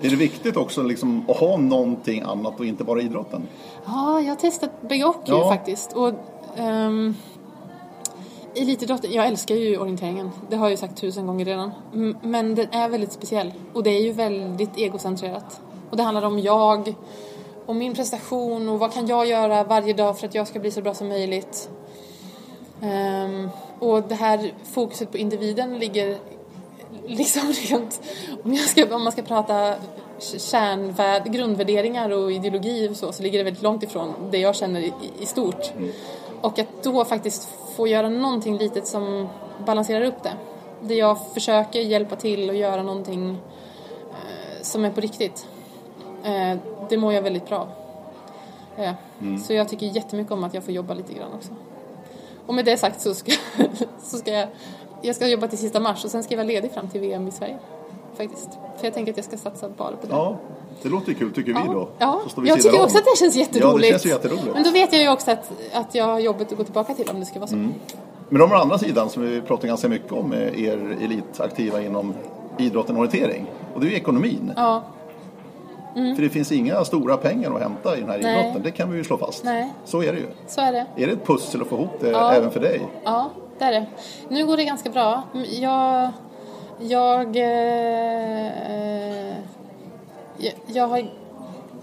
Är det viktigt också liksom, att ha någonting annat och inte bara idrotten? Ja, jag har testat bägge och Ja. faktiskt. Och, um, elitidrotten, jag älskar ju orienteringen. Det har jag ju sagt tusen gånger redan. Men den är väldigt speciell. Och det är ju väldigt egocentrerat. Och det handlar om jag, och min prestation och vad kan jag göra varje dag för att jag ska bli så bra som möjligt. Ehm, och det här fokuset på individen ligger liksom rent, om, jag ska, om man ska prata kärnvärd, grundvärderingar och ideologi och så, så ligger det väldigt långt ifrån det jag känner i, i stort. Och att då faktiskt få göra någonting litet som balanserar upp det. Där jag försöker hjälpa till och göra någonting eh, som är på riktigt. Eh, det mår jag väldigt bra. Ja. Så jag tycker jättemycket om att jag får jobba lite grann också. Och med det sagt så ska, så ska jag, jag ska jobba till sista mars och sen ska jag vara ledig fram till VM i Sverige. Faktiskt. För jag tänker att jag ska satsa bara på det. Ja, det låter kul tycker vi då. Ja, jag tycker om. också att det känns jätteroligt. Ja, det känns ju jätteroligt. Men då vet jag ju också att, att jag har jobbet att gå tillbaka till om det ska vara så. Men de andra sidan som vi pratar ganska mycket om er elitaktiva inom idrotten och orientering. Och det är ju ekonomin. Ja, För det finns inga stora pengar att hämta i den här Nej. idrotten. Det kan vi ju slå fast. Nej. Så är det ju. så är det. Är det ett pussel att få ihop det Ja. även för dig? Ja, det är det. Nu går det ganska bra. Jag... Jag... Eh, jag, jag har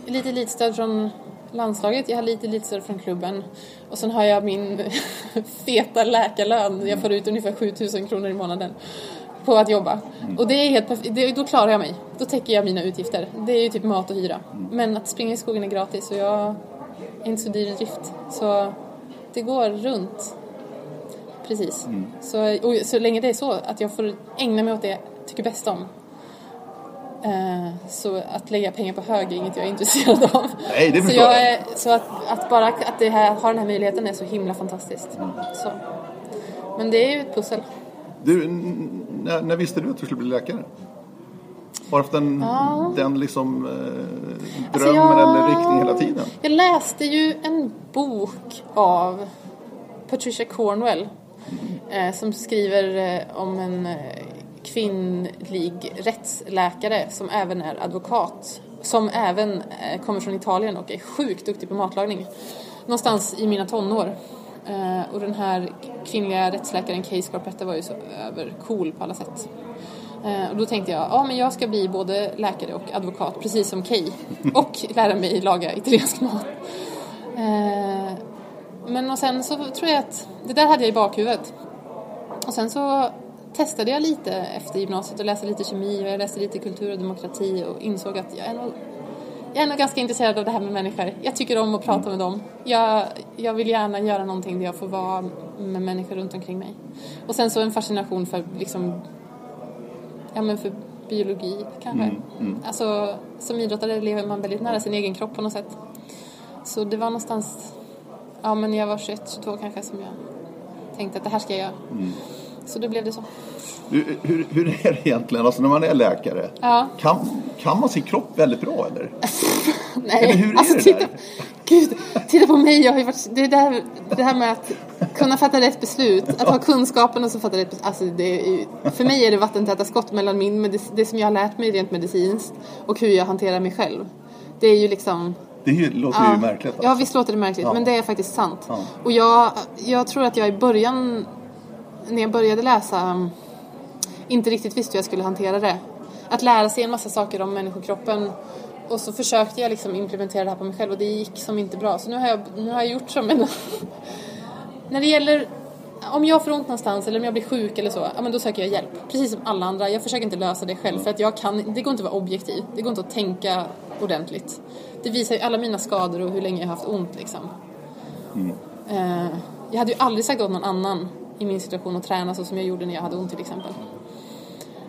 lite elitstöd från landslaget, jag har lite elitstöd från klubben och sen har jag min feta läkarlön. Jag får ut ungefär 7000 kronor i månaden på att jobba. Och det är helt perf- det, då klarar jag mig. Då täcker jag mina utgifter. Det är ju typ mat och hyra. Men att springa i skogen är gratis och jag är inte så dyr i drift. Så det går runt. Precis. Så, och så länge det är så att jag får ägna mig åt det jag tycker bäst om. Eh, så att lägga pengar på hög är inget jag är intresserad av. Nej, det så jag. är, så att, att bara att det här, ha den här möjligheten är så himla fantastiskt. Så. Men det är ju ett pussel. Du, när, när visste du att du skulle bli läkare? Har du haft den, den liksom, eh, drömmen Alltså, jag- eller riktning hela tiden? Jag läste ju en bok av Patricia Cornwell eh, som skriver eh, om en eh, kvinnlig rättsläkare som även är advokat. Som även eh, kommer från Italien och är sjukt duktig på matlagning. Någonstans i mina tonår. Eh, och den här kvinnliga rättsläkaren Kay Scarpetta var ju så övercool på alla sätt. Eh, Och då tänkte jag, ja men jag ska bli både läkare och advokat precis som Kay. Och lära mig laga italiensk mat. Eh, Men och sen så tror jag att, det där hade jag i bakhuvudet. Och sen så testade jag lite efter gymnasiet och läste lite kemi och jag läste lite kultur och demokrati och insåg att jag är nog, jag är nog ganska intresserad av det här med människor. Jag tycker om att prata med dem. Jag, jag vill gärna göra någonting där jag får vara med människor runt omkring mig. Och sen så en fascination för liksom ja men för biologi kanske. Alltså som idrottare lever man väldigt nära sin egen kropp på något sätt. Så det var någonstans, ja men jag var 21, 22 kanske som jag tänkte att det här ska jag göra. Så då blev det så. Du, hur, hur är det egentligen, alltså när man är läkare? Ja. Kan, kan man sin kropp väldigt bra eller? Nej, Eller hur är alltså det titta, där? Gud, titta på mig, jag har varit, det, där, det här med att kunna fatta rätt beslut, att ha kunskapen och så fatta rätt beslut. Alltså det för mig är det vattentäta skott mellan min, medic- det som jag har lärt mig rent medicinskt och hur jag hanterar mig själv. Det är ju liksom Det låter ju märkligt. Ja, Alltså. visst låter det märkligt, Ja. men det är faktiskt sant. Ja. Och jag, jag tror att jag i början, när jag började läsa, um, inte riktigt visste hur jag skulle hantera det. Att lära sig en massa saker om människokroppen och så försökte jag liksom implementera det här på mig själv och det gick som inte bra. Så nu har jag, nu har jag gjort som en... när det gäller om jag får ont någonstans eller om jag blir sjuk eller så, ja men då söker jag hjälp. Precis som alla andra. Jag försöker inte lösa det själv för att jag kan, det går inte att vara objektiv. Det går inte att tänka ordentligt. Det visar ju alla mina skador och hur länge jag har haft ont liksom. Eh, jag hade ju aldrig sagt åt någon annan i min situation att träna så som jag gjorde när jag hade ont till exempel.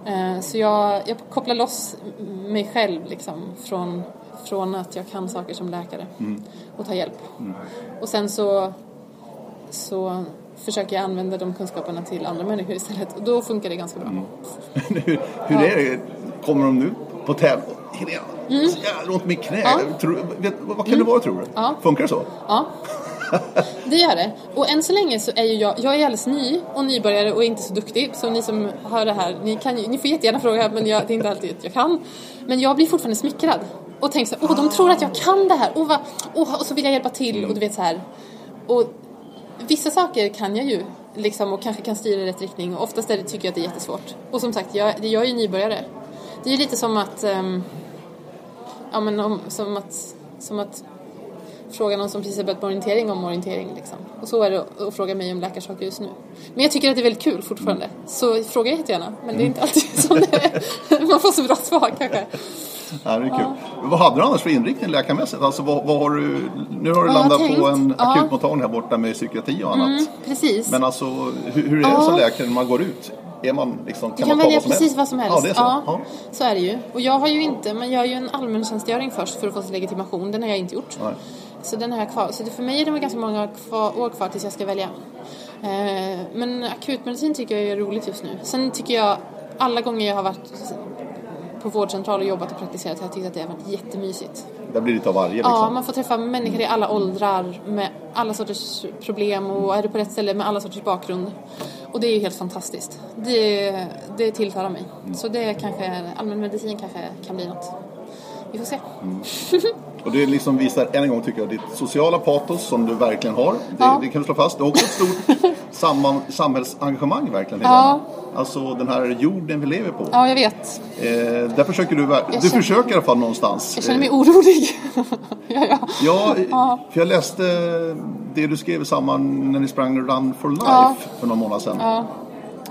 Eh, så jag, jag kopplar loss mig själv liksom från, från att jag kan saker som läkare och tar hjälp. Och sen så, så försöker jag använda de kunskaperna till andra människor istället och då funkar det ganska bra. hur, hur är det? Kommer de nu på tävling? Helena, så jävla ont i mitt knä. Mm. Ja. Mm. Tror, vet, vad kan det vara tror du? Ja. Funkar det så? Ja, det gör det. Och än så länge så är ju jag, jag är alldeles ny och nybörjare och inte så duktig. Så ni som hör det här, ni, kan, ni får jättegärna fråga men jag, det är inte alltid att jag kan. Men jag blir fortfarande smickrad. Och tänker så här, åh de tror att jag kan det här. Åh, vad, åh, och så vill jag hjälpa till och du vet så här. Och vissa saker kan jag ju liksom och kanske kan styra i rätt riktning och oftast är det, tycker jag att det är jättesvårt. Och som sagt, jag, jag är ju nybörjare. Det är ju lite som att, ehm, ja men om, som att, som att fråga någon som precis har börjat på orientering om orientering liksom. Och så är det att- fråga mig om läkarsaker just nu. Men jag tycker att det är väldigt kul fortfarande. Så fråga jättegärna. Men det är inte alltid som det är. Man får så bra svar kanske. Ja, det är kul. Vad hade du annars för inriktning läkarmässigt? Alltså, vad, vad har du, nu har du jag landat på en Ja. akutmottagning här borta med psykiatri och annat. Mm, precis. Men alltså, hur, hur är det Ja. som läkare när man går ut? Är man liksom, kan Du kan man välja precis helst? vad som helst. Ja, det är så. Ja, Ja. så är det ju. Och jag har ju inte, man gör ju en allmäntjänstgöring först för att få sin legitimation. Den har jag inte gjort. Nej. Så den har jag kvar. Så det, för mig är det ganska många kvar, år kvar tills jag ska välja. Eh, men akutmedicin tycker jag är roligt just nu. Sen tycker jag, alla gånger jag har varit på vårdcentral och jobbat och praktiserat har jag tyckt att det har varit jättemysigt. Det blir lite av varje liksom. Ja, man får träffa människor i alla åldrar med alla sorters problem och är du på rätt ställe med alla sorters bakgrund. Och det är ju helt fantastiskt. Det, det tilltalar mig. Så det kanske, allmänmedicin kanske kan bli något. Vi får se. Och det liksom visar än en gång tycker jag ditt sociala patos som du verkligen har. Det, Ja. det kan du slå fast. Du har också ett stort samman, samhällsengagemang verkligen. Ja. Alltså den här jorden vi lever på. Ja, jag vet. Eh, där försöker du, ver- du känner- försöker i alla fall någonstans. Jag känner mig Eh, orolig. ja, ja. Ja, för jag läste det du skrev i samband när ni sprang Run for Life Ja. för några månader sedan.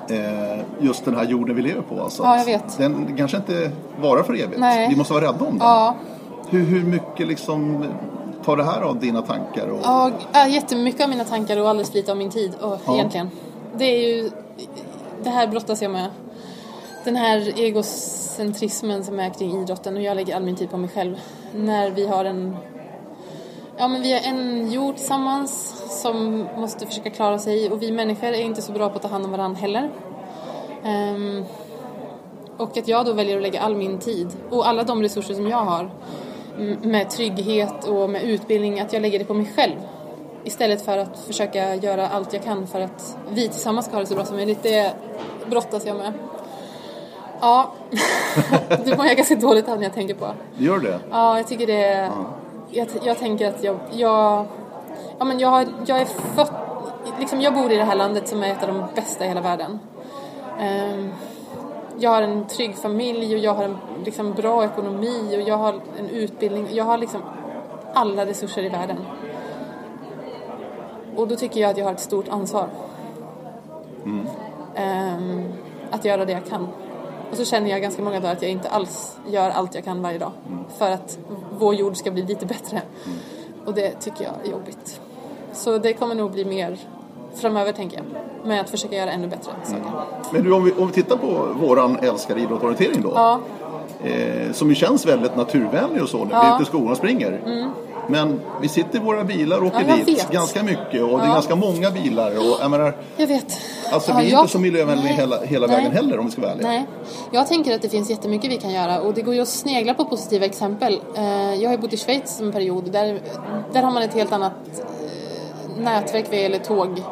Eh, just den här jorden vi lever på. Alltså. Ja, jag vet. Den kanske inte varar för evigt. Nej. Vi måste vara rädda om den. Ja. Hur, hur mycket liksom tar det här av dina tankar? Och... Ja, ja, jättemycket av mina tankar och alldeles för lite av min tid och, Ja. egentligen. Det är ju, det här brottas jag med den här egocentrismen som är kring idrotten och jag lägger all min tid på mig själv. När vi har en Ja men vi är en jord tillsammans som måste försöka klara sig och vi människor är inte så bra på att ta hand om varandra heller. Um, och att jag då väljer att lägga all min tid och alla de resurser som jag har med trygghet och med utbildning, att jag lägger det på mig själv. Istället för att försöka göra allt jag kan för att vi tillsammans ska ha det så bra som möjligt. Det brottas jag med. Ja, det mår jag ganska dåligt av när jag tänker på. Gör det? Ja, jag tycker det är... Ja. Jag, jag, tänker att jag... jag ja, men jag, jag är född... Liksom jag bor i det här landet som är ett av de bästa i hela världen. Um, jag har en trygg familj och jag har en liksom, bra ekonomi och jag har en utbildning. Jag har liksom alla resurser i världen. Och då tycker jag att jag har ett stort ansvar. Mm. Um, att göra det jag kan. Och så känner jag ganska många dagar att jag inte alls gör allt jag kan varje dag. Mm. För att vår jord ska bli lite bättre. Mm. Och det tycker jag är jobbigt. Så det kommer nog bli mer framöver tänker jag. Med att försöka göra ännu bättre saker. Mm. Men du, om vi, om vi tittar på våran älskade idrottsorientering då. Ja. Eh, som ju känns väldigt naturvänlig och så när ja. vi är ute i skolan och springer. Mm. Men vi sitter i våra bilar och åker ja, dit vet. ganska mycket och ja. det är ganska många bilar. Och, jag, menar, jag vet. Alltså vi är jag... inte så miljövänliga hela, hela vägen heller om vi ska vara ärliga. Nej. Jag tänker att det finns jättemycket vi kan göra och det går ju att snegla på positiva exempel. Eh, jag har ju bott i Schweiz en period. Där, där har man ett helt annat eh, nätverk vad gäller tåg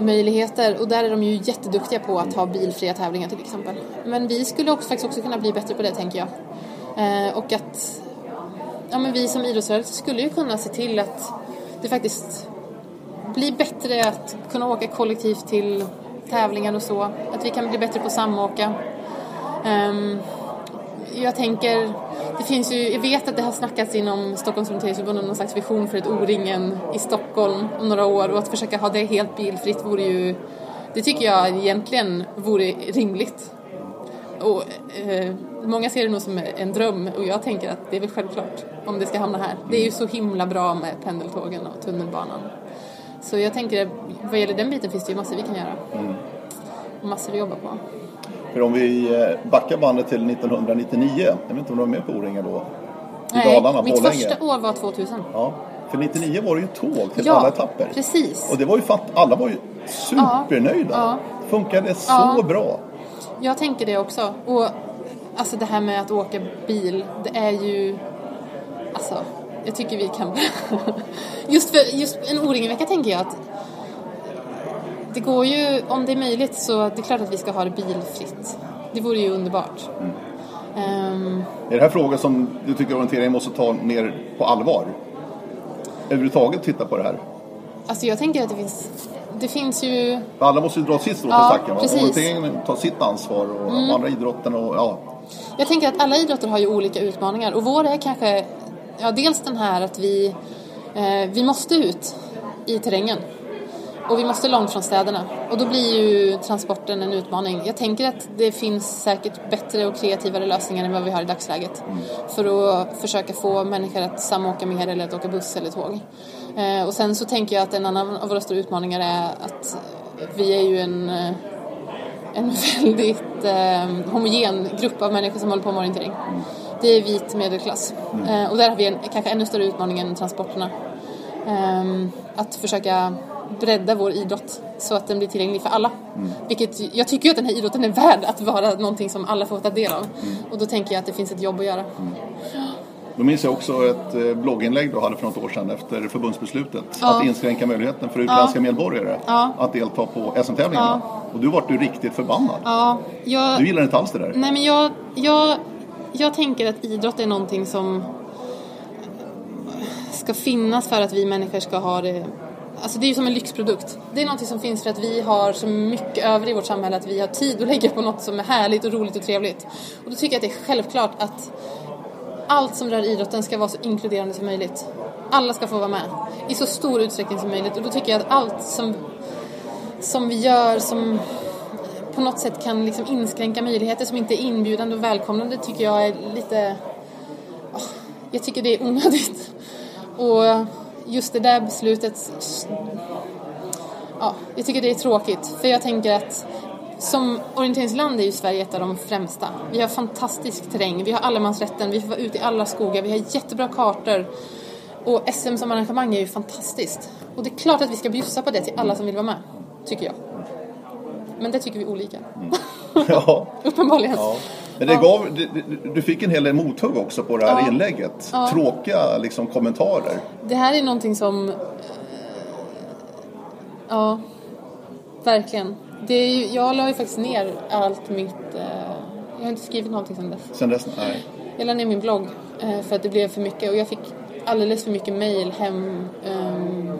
möjligheter och där är de ju jätteduktiga på att ha bilfria tävlingar till exempel. Men vi skulle också, faktiskt också kunna bli bättre på det tänker jag. Eh, och att ja, men vi som idrottsrörelse skulle ju kunna se till att det faktiskt blir bättre att kunna åka kollektivt till tävlingar och så. Att vi kan bli bättre på att samåka. Um, jag tänker, det finns ju, jag vet att det har snackats inom Stockholms orienteringsförbund om någon slags vision för ett O-ringen i Stockholm om några år och att försöka ha det helt bilfritt vore ju, det tycker jag egentligen vore rimligt. Och, eh, många ser det nog som en dröm och jag tänker att det är väl självklart om det ska hamna här. Det är ju så himla bra med pendeltågen och tunnelbanan. Så jag tänker, vad gäller den biten finns det ju massor vi kan göra. Mm. Och massor att jobba på. För om vi eh, backar bandet till 1999, jag vet inte om du var med på O-ringen då? I Nej, Dalarna, mitt Borlänge. första år var 2000. Ja, för 99 var det ju tåg till ja, alla etapper. precis. Och det var ju för att alla var ju supernöjda. Ja. Funkade så ja. bra. Jag tänker det också. Och alltså det här med att åka bil, det är ju... Alltså, jag tycker vi kan... just för just en O-ringen-vecka tänker jag att det går ju, om det är möjligt så det är klart att vi ska ha det bilfritt. Det vore ju underbart. Mm. Um, är det här frågor som du tycker orienteringen måste ta mer på allvar? Överhuvudtaget titta på det här? Alltså jag tänker att det finns det finns ju... Alla måste ju dra sitt strå till stacken. Orienteringen tar sitt ansvar och mm. andra idrotten och ja. Jag tänker att alla idrotter har ju olika utmaningar och vår är kanske ja, dels den här att vi, eh, vi måste ut i terrängen. Och vi måste långt från städerna. Och då blir ju transporten en utmaning. Jag tänker att det finns säkert bättre och kreativare lösningar än vad vi har i dagsläget. Mm. För att försöka få människor att samåka mer eller att åka buss eller tåg. Eh, och sen så tänker jag att en annan av våra stora utmaningar är att vi är ju en, eh, en väldigt eh, homogen grupp av människor som håller på med orientering. Mm. Det är vit medelklass. Mm. Eh, och där har vi en kanske ännu större utmaning än transporterna. Eh, att försöka bredda vår idrott så att den blir tillgänglig för alla. Mm. Vilket, jag tycker ju att den här idrotten är värd att vara någonting som alla får ta del av. Mm. Och då tänker jag att det finns ett jobb att göra. Då minns jag också ett eh, blogginlägg du hade för något år sedan efter förbundsbeslutet. Ja. Att inskränka möjligheten för utländska ja. medborgare ja. att delta på SM-tävlingarna. Och du vart ju riktigt förbannad. Ja, jag... Du gillar inte alls det där. Nej men jag, jag, jag tänker att idrott är någonting som ska finnas för att vi människor ska ha det Alltså det är ju som en lyxprodukt. Det är någonting som finns för att vi har så mycket över i vårt samhälle att vi har tid att lägga på något som är härligt och roligt och trevligt. Och då tycker jag att det är självklart att allt som rör idrotten ska vara så inkluderande som möjligt. Alla ska få vara med i så stor utsträckning som möjligt och då tycker jag att allt som, som vi gör som på något sätt kan liksom inskränka möjligheter som inte är inbjudande och välkomnande tycker jag är lite... Jag tycker det är onödigt. Och just det där beslutet... Ja, jag tycker det är tråkigt. För jag tänker att som orienteringsland är ju Sverige ett av de främsta. Vi har fantastisk terräng, vi har allemansrätten, vi får vara ute i alla skogar, vi har jättebra kartor. Och SM som arrangemang är ju fantastiskt. Och det är klart att vi ska bjussa på det till alla som vill vara med, tycker jag. Men det tycker vi olika. Ja. Uppenbarligen. Ja. Men det gav, du fick en hel del mothugg också på det här Ja. inlägget. Ja. Tråkiga liksom, kommentarer. Det här är någonting som... eh, Ja, verkligen. Det är ju, jag la ju faktiskt ner allt mitt... eh, Jag har inte skrivit någonting sedan dess. Sen dess, nej. Jag la ner min blogg eh, för att det blev för mycket och jag fick alldeles för mycket mail hem ehm,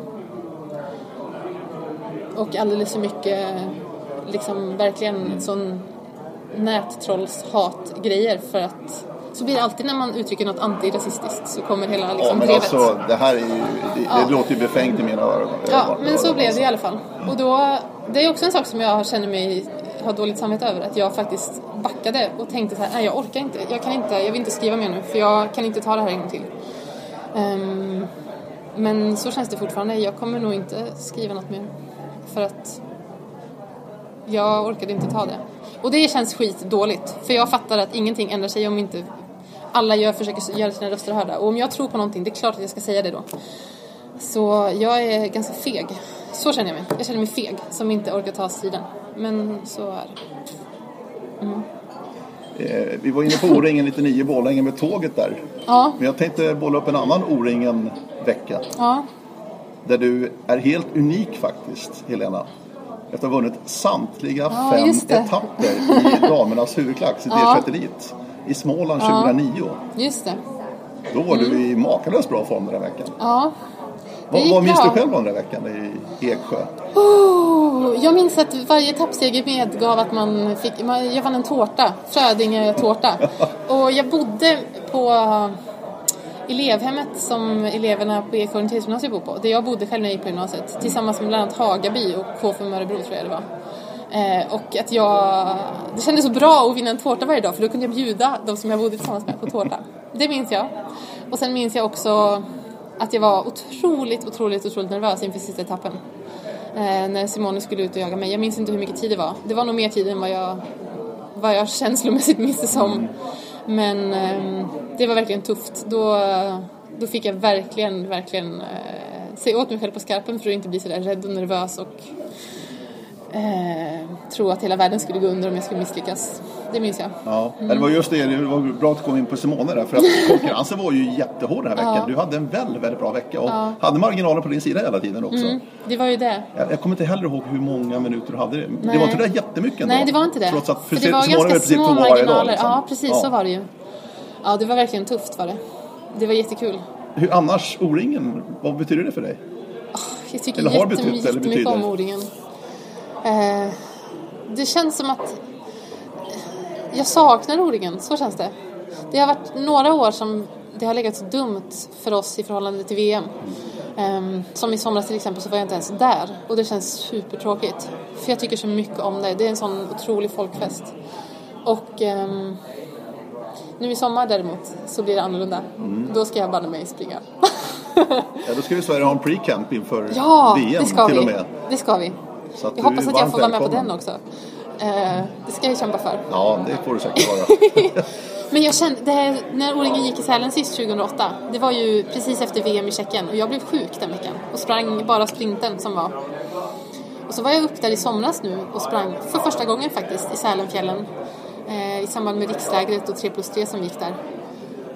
och alldeles för mycket liksom verkligen sån nättrollshatgrejer för att så blir det alltid när man uttrycker något antirasistiskt så kommer hela Ja, liksom men drevet. alltså, det här är ju, det, det Ja. låter ju befängt i mina öron. Ja, men så blev det i alla fall. Och då, det är också en sak som jag känner mig ha dåligt samvete över. Att jag faktiskt backade och tänkte så här, nej jag orkar inte. Jag kan inte, jag vill inte skriva mer nu för jag kan inte ta det här en gång till. Um, men så känns det fortfarande. Jag kommer nog inte skriva något mer. För att jag orkade inte ta det. Och det känns skitdåligt. För jag fattar att ingenting ändrar sig om inte alla gör, försöker göra sina röster hörda. Och om jag tror på någonting, det är klart att jag ska säga det då. Så jag är ganska feg. Så känner jag mig. Jag känner mig feg som inte orkar ta striden. Men så är det. Eh, vi var inne på O-ringen 99 i Borlänge med tåget där. Ja, Men jag tänkte bolla upp en annan O-ringen-vecka. ja, Där du är helt unik faktiskt, Helena. Efter att ha vunnit samtliga Ja, fem etapper i damernas huvudklass i Ja. D21 Elit i Småland 2009. just det. Då var du i makalöst bra form den här veckan. Ja. Vad, vad minns du själv om den veckan i Eksjö? Oh, jag minns att varje etappseger medgav att man fick, jag vann en tårta, Frödinge-tårta. Och jag bodde på elevhemmet som eleverna på Eksjö orienteringsgymnasium bor på. Där jag bodde själv när jag gick på gymnasiet. Tillsammans med bland annat Hagaby och KFUM Örebro tror jag det var. Eh, och att jag... Det kändes så bra att vinna en tårta varje dag för då kunde jag bjuda de som jag bodde tillsammans med på tårta. Det minns jag. Och sen minns jag också att jag var otroligt, otroligt, otroligt nervös inför sista etappen. Eh, när Simone skulle ut och jaga mig. Jag minns inte hur mycket tid det var. Det var nog mer tid än vad jag, vad jag känslomässigt minns det som. Men eh, det var verkligen tufft. Då, då fick jag verkligen, verkligen eh, se åt mig själv på skarpen för att inte bli så där rädd och nervös och eh, tro att hela världen skulle gå under om jag skulle misslyckas. Det minns jag. Ja, det var just det, det var bra att du kom in på Simone där för att konkurrensen var ju jättehård den här veckan. Du hade en väldigt, väldigt bra vecka och hade marginalen på din sida hela tiden också. Mm, det var ju det. Jag, jag kommer inte heller ihåg hur många minuter du hade. Det Nej. var inte det där jättemycket ändå. Nej, det var inte det. Trots att för det var Simone ganska små varje dag, marginaler. liksom. Ja, precis så var det ju. Ja, det var verkligen tufft var det. Det var jättekul. Hur annars, O-ringen, vad betyder det för dig? Jag tycker Eller har betytt eller betyder? om O-ringen. Eh, det känns som att jag saknar O-ringen, så känns det. Det har varit några år som det har legat så dumt för oss i förhållande till VM. Ehm, som i somras till exempel så var jag inte ens där och det känns supertråkigt. För jag tycker så mycket om det. Det är en sån otrolig folkfest. Och ehm, nu i sommar däremot så blir det annorlunda. Mm. Då ska jag banne mig springa. Ja, då ska vi Sverige ha en pre-camp inför Ja, VM det ska till vi. och med. Det ska vi. Så att Jag hoppas att jag får vara med på den också. Eh, det ska jag kämpa för. Ja, det får du säkert vara. Men jag kände, här, när O-ringen gick i Sälen sist 2008, det var ju precis efter VM i Tjeckien och jag blev sjuk den veckan och sprang bara sprinten som var. Och så var jag upp där i somras nu och sprang för första gången faktiskt i Sälenfjällen eh, i samband med rikslägret och 3 plus 3 som gick där.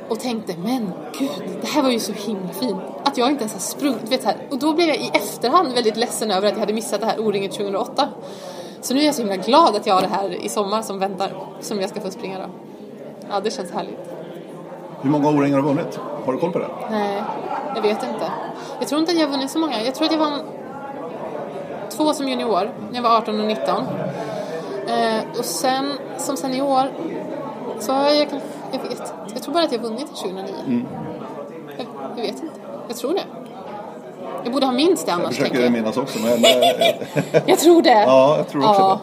Och tänkte, men gud, det här var ju så himla fint. Att jag inte ens har sprungit, vet här. Och då blev jag i efterhand väldigt ledsen över att jag hade missat det här O-ringen 2008. Så nu är jag så himla glad att jag har det här i sommar som väntar, som jag ska få springa då. Ja, det känns härligt. Hur många O-ringar har du vunnit? Har du koll på det? Nej, jag vet inte. Jag tror inte att jag har vunnit så många. Jag tror att jag vann två som junior när jag var 18 och 19. Eh, och sen som senior så har jag kanske, jag vet, jag tror bara att jag vunnit 2009. Jag, jag vet inte. Jag tror det. Jag borde ha minst det Jag annars, försöker tänker jag. minnas också. Men, eh, Jag tror det. ja, jag tror också Ja.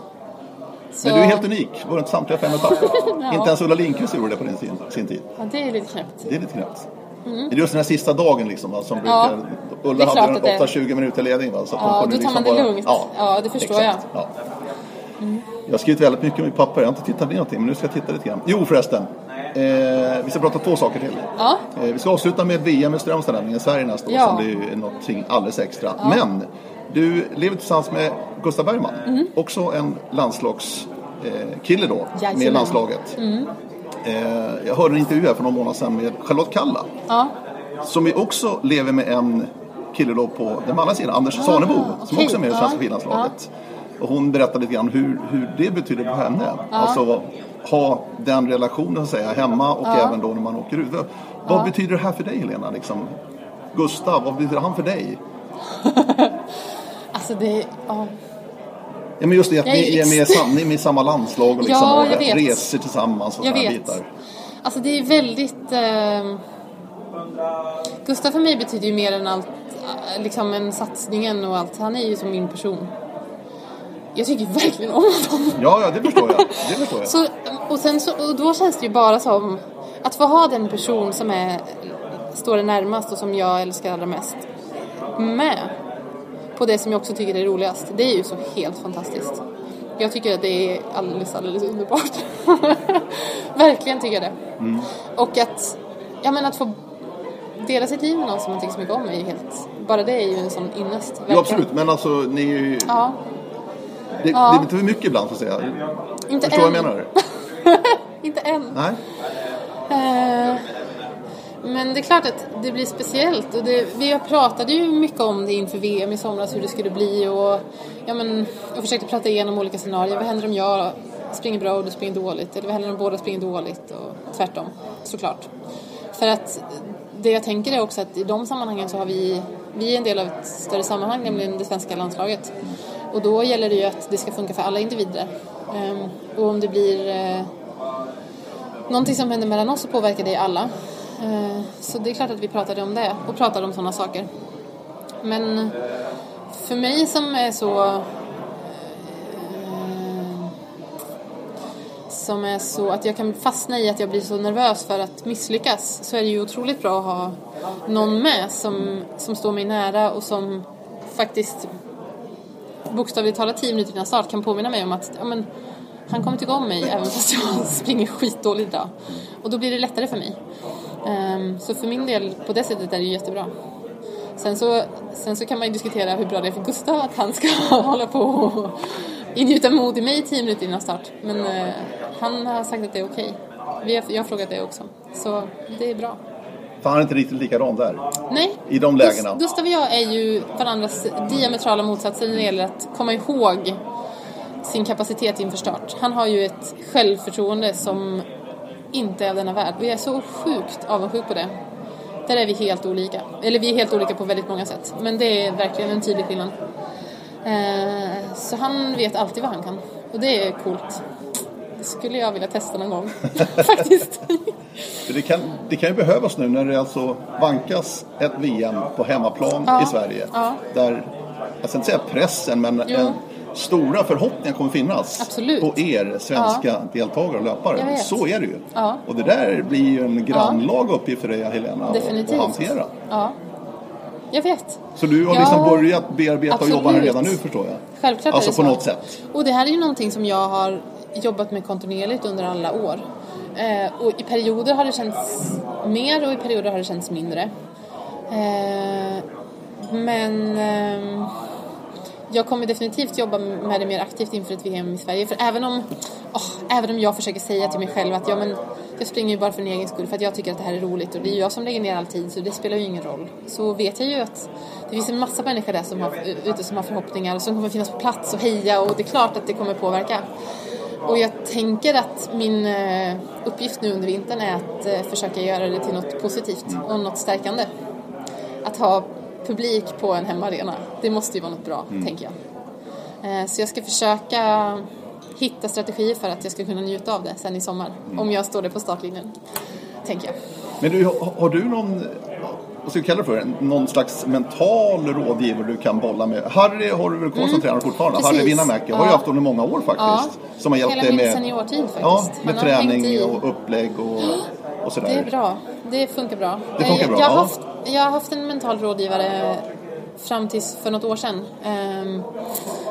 det. Så, Men du är helt unik. Vunnit samtliga fem etapper. Ja. Inte ens Ulla Lindqvist gjorde det på din, sin, sin tid. ja, det är lite knäppt. Det är lite knäppt. Det är just den här sista dagen liksom, va, som Mm. Ja, brukar... Ulla hade en 8-20 minuter ledning. Va, så Ja, då tar man liksom det bara- lugnt. Ja, det förstår exakt. Ja. Jag har skrivit väldigt mycket om min pappa, jag har inte tittat ner någonting men nu ska jag titta lite grann. Jo förresten, eh, vi ska prata två saker till. Ja. Eh, vi ska avsluta med VM i strömställningen i Sverige nästa år Ja. som blir ju någonting alldeles extra. Men du lever tillsammans med Gustav Bergman, också en landslagskille eh, då, med Mm. Jajamän. Mm. landslaget. Eh, jag hörde en intervju här för några månader sedan med Charlotte Kalla Ja. som ju också lever med en kille då på den andra sidan, Anders Sanebo, som Ah, okej. också är med i Ja, svenska skidlandslaget. Och hon berättade lite grann hur, hur det betyder för henne. Alltså ha den relationen säga hemma och även då när man åker ut. Vad, vad betyder det här för dig Helena? Liksom? Gustav, vad betyder han för dig? Alltså det, ja. Ja, men just det att Jag ni är med, sam- ni är med i samma landslag och, liksom, Ja, och reser tillsammans och Jag vet. bitar. Alltså det är väldigt... Eh, Gustav för mig betyder ju mer än allt, eh, liksom en satsningen och allt. Han är ju som min person. Jag tycker verkligen om honom. Ja, ja, det förstår jag. Det förstår jag. Så, och, sen så, och då känns det ju bara som att få ha den person som är, står det närmast och som jag älskar allra mest med på det som jag också tycker är roligast. Det är ju så helt fantastiskt. Jag tycker att det är alldeles, alldeles underbart. Verkligen tycker jag det. Och att, ja men att få dela sitt liv med någon som man tycker så mycket om är ju helt, bara det är ju en sån ynnest. Jo, verkligen. absolut. Men alltså, ni är ju... Ja, Det, Ja. det är lite för mycket ibland, så att säga. inte Förstår än. vad jag menar? inte än. Nej? Eh, Men det är klart att det blir speciellt. Och det, vi pratade ju mycket om det inför VM i somras, hur det skulle bli. Och, ja, men, jag försökte prata igenom olika scenarier. Vad händer om jag springer bra och du springer dåligt? Eller vad händer om båda springer dåligt? Och tvärtom, såklart. För att det jag tänker är också att i de sammanhangen så har vi, vi är en del av ett större sammanhang, nämligen det svenska landslaget. Och då gäller det ju att det ska funka för alla individer. Ehm, och om det blir eh, någonting som händer mellan oss så påverkar det alla. Eh, så det är klart att vi pratade om det och pratade om sådana saker. Men för mig som är så... Eh, som är så att jag kan fastna i att jag blir så nervös för att misslyckas så är det ju otroligt bra att ha någon med som, som står mig nära och som faktiskt bokstavligt talat tio minuter innan start kan påminna mig om att ja, men, han kommer tycka om mig även fast jag springer skitdåligt idag. Och då blir det lättare för mig. Um, så för min del, på det sättet är det ju jättebra. Sen så, sen så kan man ju diskutera hur bra det är för Gustav att han ska hålla på och ingjuta mod i mig tio minuter innan start. Men uh, han har sagt att det är okej. Vi har, jag har frågat det också. Så det är bra. För han är inte riktigt likadan där. Nej. I de lägena. Gust- Gustav och jag är ju varandras diametrala motsatser när det gäller att komma ihåg sin kapacitet inför start. Han har ju ett självförtroende som inte är av denna värld. Och jag är så sjukt avundsjuk på det. Där är vi helt olika. Eller vi är helt olika på väldigt många sätt. Men det är verkligen en tydlig skillnad. Eh, så han vet alltid vad han kan. Och det är coolt. Det skulle jag vilja testa någon gång. Faktiskt. Det, kan, det kan ju behövas nu när det alltså vankas ett VM på hemmaplan Ja. i Sverige. Ja. Där, jag ska inte säga pressen, men Jo. en, stora förhoppningar kommer finnas Absolut. på er svenska deltagare och löpare. Så är det ju. Ja. Och det där blir ju en grannlaga uppgift för dig Helena att- Definitivt. att hantera. Ja. Jag vet. Så du har Ja, liksom börjat bearbeta och jobba här absolut. redan nu förstår jag? Självklart Alltså på något sätt. Och det här är ju någonting som jag har jobbat med kontinuerligt under alla år. Eh, och i perioder har det känts mer och i perioder har det känts mindre. Eh, men eh, jag kommer definitivt jobba med det mer aktivt inför ett VM i Sverige. För även om, oh, även om jag försöker säga till mig själv att ja, men, jag springer ju bara för min egen skull för att jag tycker att det här är roligt och det är ju jag som lägger ner all tid så det spelar ju ingen roll. Så vet jag ju att det finns en massa människor där som har, ute som har förhoppningar och som kommer finnas på plats och heja och det är klart att det kommer påverka. Och jag tänker att min eh, uppgift nu under vintern är att eh, försöka göra det till något positivt och något stärkande. Att ha publik på en hemmaarena, det måste ju vara något bra, tänker jag. Eh, Så jag ska försöka hitta strategier för att jag ska kunna njuta av det sen i sommar. Om jag står där på startlinjen, tänker jag. Men du, har du någon, vad ska vi kalla det för, någon slags mental rådgivare du kan bolla med? Harry har du väl kvar som tränare fortfarande? Mm. Precis. Harry Winnamäki har ju Ja. haft under många år faktiskt. Som har hjälpt Hela dig med, seniortid faktiskt. ja, med Han träning och upplägg och, och sådär. Det är bra. Det funkar bra. Det funkar Eh, bra, Jag har, ja. haft, jag har haft en mental rådgivare fram tills för något år sedan. Eh,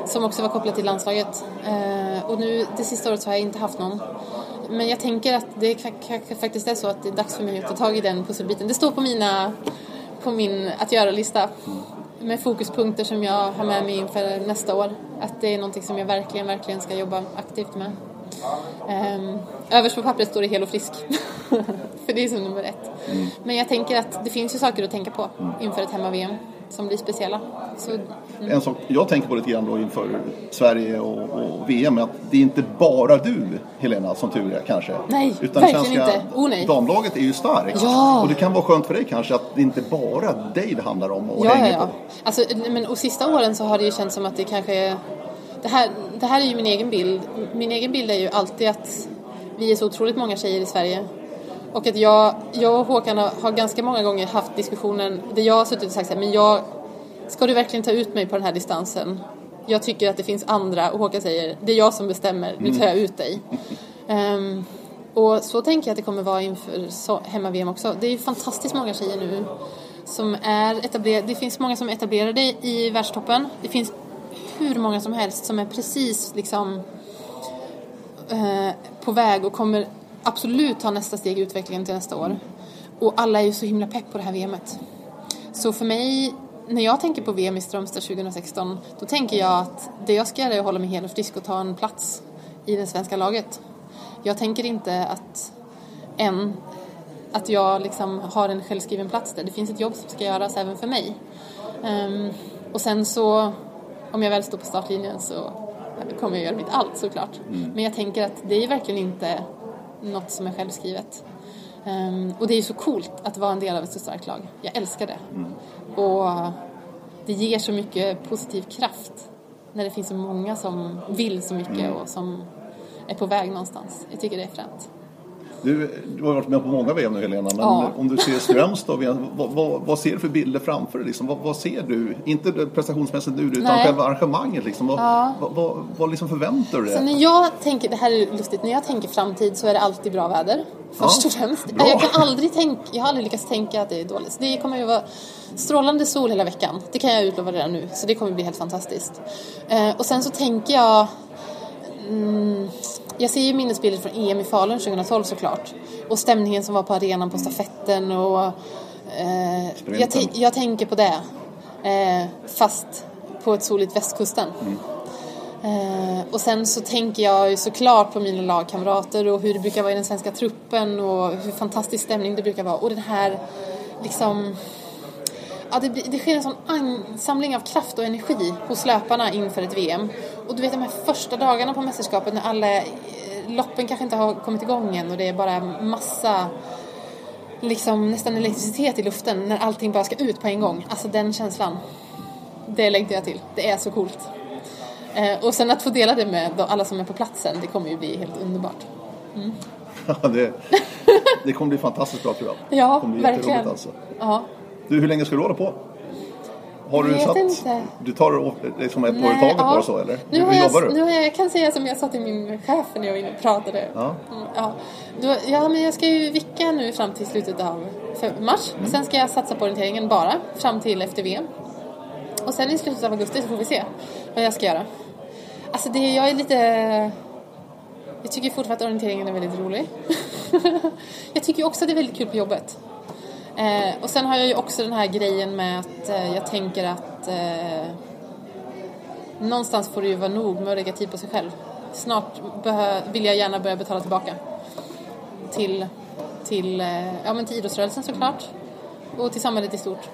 som också var kopplat till landslaget. Eh, och nu det sista året så har jag inte haft någon. Men jag tänker att det kanske faktiskt är så att det är dags för mig att ta tag i den pusselbiten. Det står på mina på min att göra-lista med fokuspunkter som jag har med mig inför nästa år. Att det är någonting som jag verkligen, verkligen ska jobba aktivt med. Um, överst på pappret står det hel och frisk. För det är som nummer ett. Mm. Men jag tänker att det finns ju saker att tänka på inför ett hemma-VM som blir speciella. Så, mm. En sak jag tänker på lite grann då inför Sverige och, och VM är att det är inte bara du, Helena, som tur är kanske. Nej, Utan verkligen svenska inte. Oh, nej. damlaget är ju starkt. Ja. Och det kan vara skönt för dig kanske att det inte bara dig det handlar om och ja, hänger ja, ja. på. Alltså, men, och sista åren så har det ju känts som att det kanske är det här, det här är ju min egen bild. Min egen bild är ju alltid att vi är så otroligt många tjejer i Sverige. Och att jag, jag och Håkan har, ganska många gånger haft diskussionen där jag har suttit och sagt så här, men jag, ska du verkligen ta ut mig på den här distansen? Jag tycker att det finns andra och Håkan säger, det är jag som bestämmer, nu tar jag ut dig. Um, och så tänker jag att det kommer vara inför hemma-VM också. Det är ju fantastiskt många tjejer nu som är etablerade. Det finns många som är etablerade i världstoppen. Det finns hur många som helst som är precis liksom eh, på väg och kommer absolut ta nästa steg i utvecklingen till nästa år. Och alla är ju så himla pepp på det här VMet. Så för mig, när jag tänker på VM i Strömstad 2016, då tänker jag att det jag ska göra är att hålla mig hel och frisk och ta en plats i det svenska laget. Jag tänker inte att än att jag liksom har en självskriven plats där. Det finns ett jobb som ska göras även för mig. Um, och sen så om jag väl står på startlinjen så kommer jag göra mitt allt såklart. Mm. Men jag tänker att det är verkligen inte något som är självskrivet. Um, och det är ju så coolt att vara en del av ett så starkt lag. Jag älskar det. Mm. Och det ger så mycket positiv kraft när det finns så många som vill så mycket mm. och som är på väg någonstans. Jag tycker det är fränt. Du, du har varit med på många VM nu Helena, men ja. om du ser Strömstad, vad, vad, vad, ser du för bilder framför dig? Liksom? Vad, vad, ser du? Inte prestationsmässigt nu, utan Nej. själva arrangemanget. Liksom. Vad, ja. vad, vad, liksom förväntar du dig? Så när jag tänker, det här är lustigt, när jag tänker framtid så är det alltid bra väder. Först ja. och främst. Bra. Jag kan aldrig tänka, jag har aldrig lyckats tänka att det är dåligt. Det kommer ju vara strålande sol hela veckan. Det kan jag utlova redan nu, så det kommer bli helt fantastiskt. Eh, och sen så tänker jag mm, jag ser ju minnesbilder från EM i Falun 2012 såklart. Och stämningen som var på arenan på stafetten och eh, jag, jag, tänker på det. Eh, fast på ett soligt västkusten. Mm. Eh, och sen så tänker jag ju såklart på mina lagkamrater och hur det brukar vara i den svenska truppen och hur fantastisk stämning det brukar vara. Och den här liksom ja, det, det sker en sån ansamling av kraft och energi hos löparna inför ett VM. Och du vet de här första dagarna på mästerskapet när alla loppen kanske inte har kommit igång än och det är bara massa liksom nästan elektricitet i luften när allting bara ska ut på en gång. Alltså den känslan. Det längtar jag till. Det är så coolt. Eh, och sen att få dela det med alla som är på platsen, det kommer ju bli helt underbart. Mm. Ja, det, det kommer bli fantastiskt bra tror jag. Ja, verkligen. Alltså. Ja. Du, hur länge ska du hålla på? Har du jag satt, inte. Du tar liksom ett år i taget ja. bara så eller? Nu hur, jobbar du? Nu har jag, jag kan säga som jag sa till min chef när jag var inne och pratade. Ja. Mm, ja. Då, ja, men jag ska ju vicka nu fram till slutet av mars. Mm. Sen ska jag satsa på orienteringen bara fram till efter VM. Och sen i slutet av augusti så får vi se vad jag ska göra. Alltså det, jag är lite... Jag tycker fortfarande att orienteringen är väldigt rolig. jag tycker också att det är väldigt kul på jobbet. Eh, och sen har jag ju också den här grejen med att eh, jag tänker att eh, någonstans får det ju vara nog med att lägga tid på sig själv. Snart vill jag gärna börja betala tillbaka till, till, eh, ja, men till idrottsrörelsen såklart och till samhället i stort.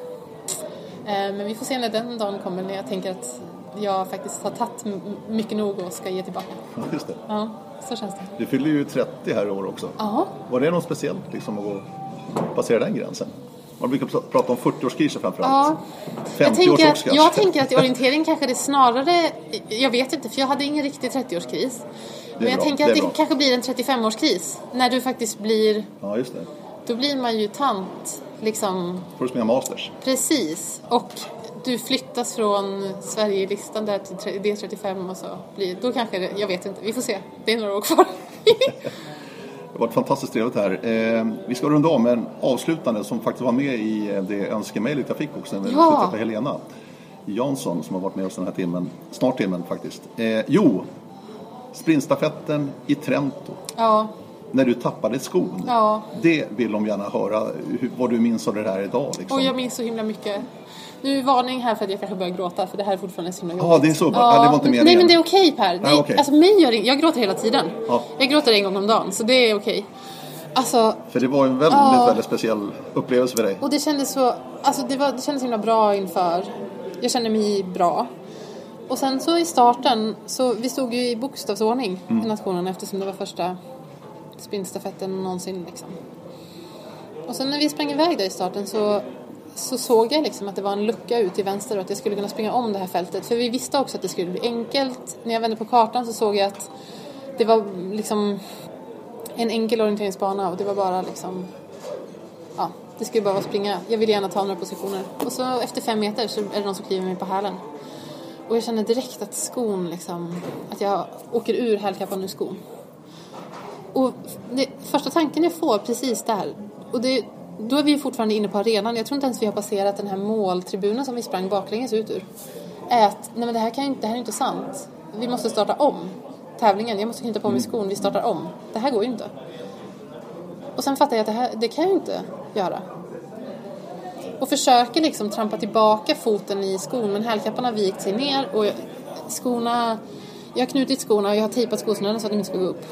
Eh, men vi får se när den dagen kommer när jag tänker att jag faktiskt har tagit mycket nog och ska ge tillbaka. Just det. Ja, så känns det. Du fyller ju 30 här i år också. Ja. Var det något speciellt liksom att gå passera den gränsen? Man brukar prata om 40-årskriser framförallt. Ja. 50 års att, jag tänker att i orientering kanske det snarare, jag vet inte för jag hade ingen riktig 30-årskris. Men jag bra, tänker att det, det kanske blir en 35-årskris. När du faktiskt blir, ja, just det. då blir man ju tant liksom. Får du springa masters. Precis. Och du flyttas från Sverigelistan där till D35 och så blir, då kanske det, jag vet inte, vi får se. Det är några år kvar. Det har varit fantastiskt trevligt här. Eh, vi ska runda av med en avslutande som faktiskt var med i det önskemejlet jag fick också när vi ja. på Helena. Jansson som har varit med oss den här timmen, snart timmen faktiskt. Eh, jo, sprintstafetten i Trento. Ja, När du tappade skon. Ja. Det vill de gärna höra, hur, vad du minns av det här idag. Liksom. och jag minns så himla mycket. Nu varning här för att jag kanske börjar gråta för det här är fortfarande så himla jobbigt. Ja, det är så. Ja, det var inte men- meningen. Nej men det är okej Per. Det, Ja, okej. Alltså mig gör det, jag gråter hela tiden. Ja. Jag gråter en gång om dagen så det är okej. Alltså, För det var en väldigt, Ja. väldigt speciell upplevelse för dig. och det kändes så, alltså det, var, det kändes himla bra inför. Jag kände mig bra. Och sen så i starten, så vi stod ju i bokstavsordning Mm. i nationen eftersom det var första sprintstafetten någonsin liksom. Och sen när vi sprang iväg där i starten så, så såg jag liksom att det var en lucka ut till vänster och att jag skulle kunna springa om det här fältet. För vi visste också att det skulle bli enkelt. När jag vände på kartan så såg jag att det var liksom en enkel orienteringsbana och det var bara liksom ja, det skulle bara vara springa. Jag ville gärna ta några positioner. Och så efter fem meter så är det någon som kliver mig på hälen. Och jag känner direkt att skon liksom, att jag åker ur hälkappan ur skon. Och det, första tanken jag får precis där, och det, då är vi fortfarande inne på arenan. Jag tror inte ens vi har passerat den här måltribunen som vi sprang baklänges ut ur. Att, nej men det här, kan, inte- det här är inte sant. Vi måste starta om tävlingen. Jag måste knyta på mig skon, vi startar om. Det här går ju inte. Och sen fattar jag att det här, det kan jag ju inte göra. Och försöker liksom trampa tillbaka foten i skon men hälkappan har vikt sig ner och jag- skorna, jag har knutit skorna och jag har tejpat skosnören så att de inte ska gå upp.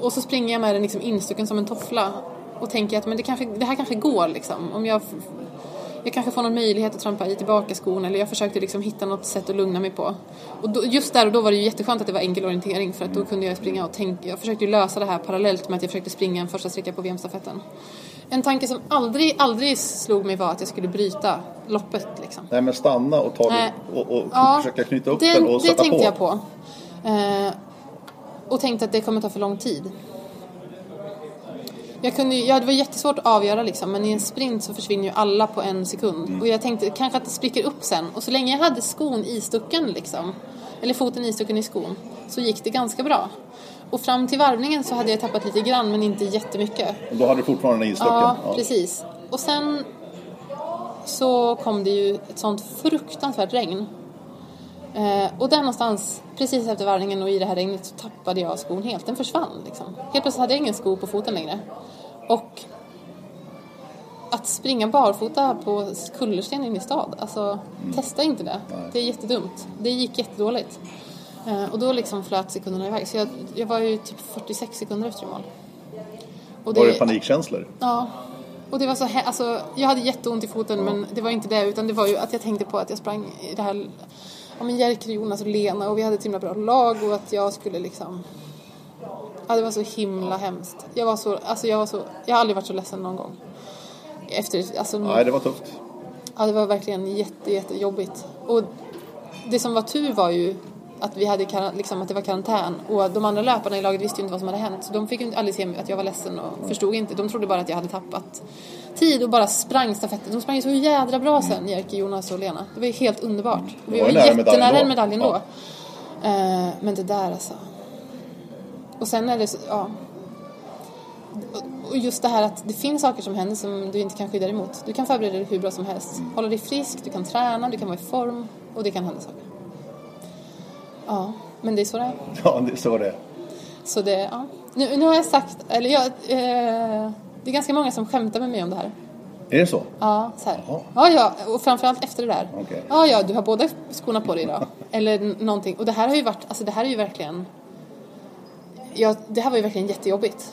Och så springer jag med den liksom instucken som en toffla och tänker att men det, kanske, det här kanske går liksom. Om jag, jag kanske får någon möjlighet att trampa i tillbaka skon eller jag försökte liksom hitta något sätt att lugna mig på. Och då, just där och då var det ju jätteskönt att det var enkel orientering för att då kunde jag springa och tänka. Jag försökte ju lösa det här parallellt med att jag försökte springa en första sträcka på VM-stafetten. En tanke som aldrig, aldrig slog mig var att jag skulle bryta loppet liksom. Nej men stanna och, ta Nej. det, och, och Ja, försöka knyta upp det, den och det sätta tänkte på. jag på. Eh, och tänkte att det kommer ta för lång tid. Jag kunde, ja, det var jättesvårt att avgöra liksom, men i en sprint så försvinner ju alla på en sekund. Mm. Och jag tänkte kanske att det spricker upp sen. Och så länge jag hade skon istucken liksom, eller foten istucken i skon, så gick det ganska bra. Och fram till varvningen så hade jag tappat lite grann, men inte jättemycket. Och Då hade du fortfarande den instucken. Ja, precis. Och sen så kom det ju ett sånt fruktansvärt regn. Eh, och där någonstans, precis efter varvningen och i det här regnet, så tappade jag skon helt. Den försvann liksom. Helt plötsligt hade jag ingen sko på foten längre. Och att springa barfota på kullersten in i stad, alltså testa inte det. Det är jättedumt. Det gick jättedåligt. Eh, och då liksom flöt sekunderna iväg. Så jag, jag var ju typ 46 sekunder efter i mål. Och Var det panikkänslor? Ja. Och det var så här, alltså, jag hade jätteont i foten men det var inte det utan det var ju att jag tänkte på att jag sprang i det här, ja men Jerker, Jonas och Lena och vi hade ett himla bra lag och att jag skulle liksom, ja det var så himla hemskt. Jag var så, alltså jag var så, jag har aldrig varit så ledsen någon gång. Efter, alltså, Nej, det var tufft. Ja, det var verkligen jätte, jättejobbigt. Och det som var tur var ju att vi hade liksom att det var karantän och de andra löparna i laget visste ju inte vad som hade hänt så de fick ju aldrig se att jag var ledsen och förstod inte. De trodde bara att jag hade tappat tid och bara sprang stafetten. De sprang ju så jädra bra sen, Jerker, Jonas och Lena. Det var ju helt underbart. Vi var var ju jättenära då. en medalj ändå. Ja. Eh, men det där alltså. Och sen är det så, ja. Och- just det här att det finns saker som händer som du inte kan skydda dig emot. Du kan förbereda dig hur bra som helst. Mm. Hålla dig frisk, du kan träna, du kan vara i form och det kan hända saker. Ja, men det är så det är. Ja, det, så var det. Så det, ja. Nu, nu har jag sagt, eller jag, eh, det är ganska många som skämtar med mig om det här. Är det så? Ja, så här. Jaha. Ja, ja, och framförallt efter det där. Okej. Ja, ja, du har båda skorna på dig idag. Eller någonting. Och det här har ju varit, alltså det här är ju verkligen, ja, det här var ju verkligen jättejobbigt.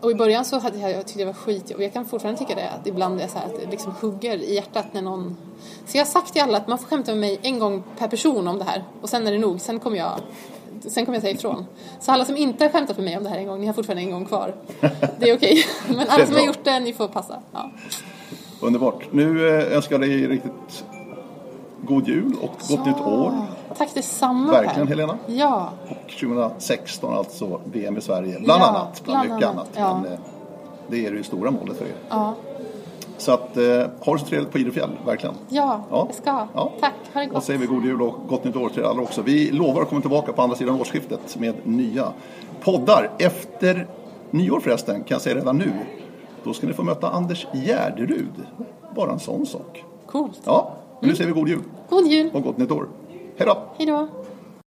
Och i början så hade jag, jag tyckte det var skit och jag kan fortfarande tycka det, att ibland är så här att det liksom hugger i hjärtat när någon... Så jag har sagt till alla att man får skämta med mig en gång per person om det här. Och sen är det nog, sen kommer jag Sen kommer jag säga ifrån. Så alla som inte har skämtat med mig om det här en gång, ni har fortfarande en gång kvar. Det är okej. Men alla som har gjort det, ni får passa. Ja. Underbart. Nu eh, önskar jag dig riktigt god jul och gott nytt år. Tack detsamma Verkligen, Per. Helena. Ja, Och 2016 alltså VM i Sverige. Bland Ja, annat. Bland, bland mycket annat, annat. ja. Men, eh, det är det stora målet för er. ja, Så att, eh, ha det så trevligt på Idrefjäll, verkligen. ja, Ja. jag ska. Ja. Tack, ha det Och gott. säger vi god jul och gott nytt år till alla också. Vi lovar att komma tillbaka på andra sidan årsskiftet med nya poddar. Efter nyår förresten, kan jag säga redan nu. Då ska ni få möta Anders Gärderud. Bara en sån sak. Coolt. Ja, nu säger vi god jul God jul! och gott nytt år. Hej då! Hej då!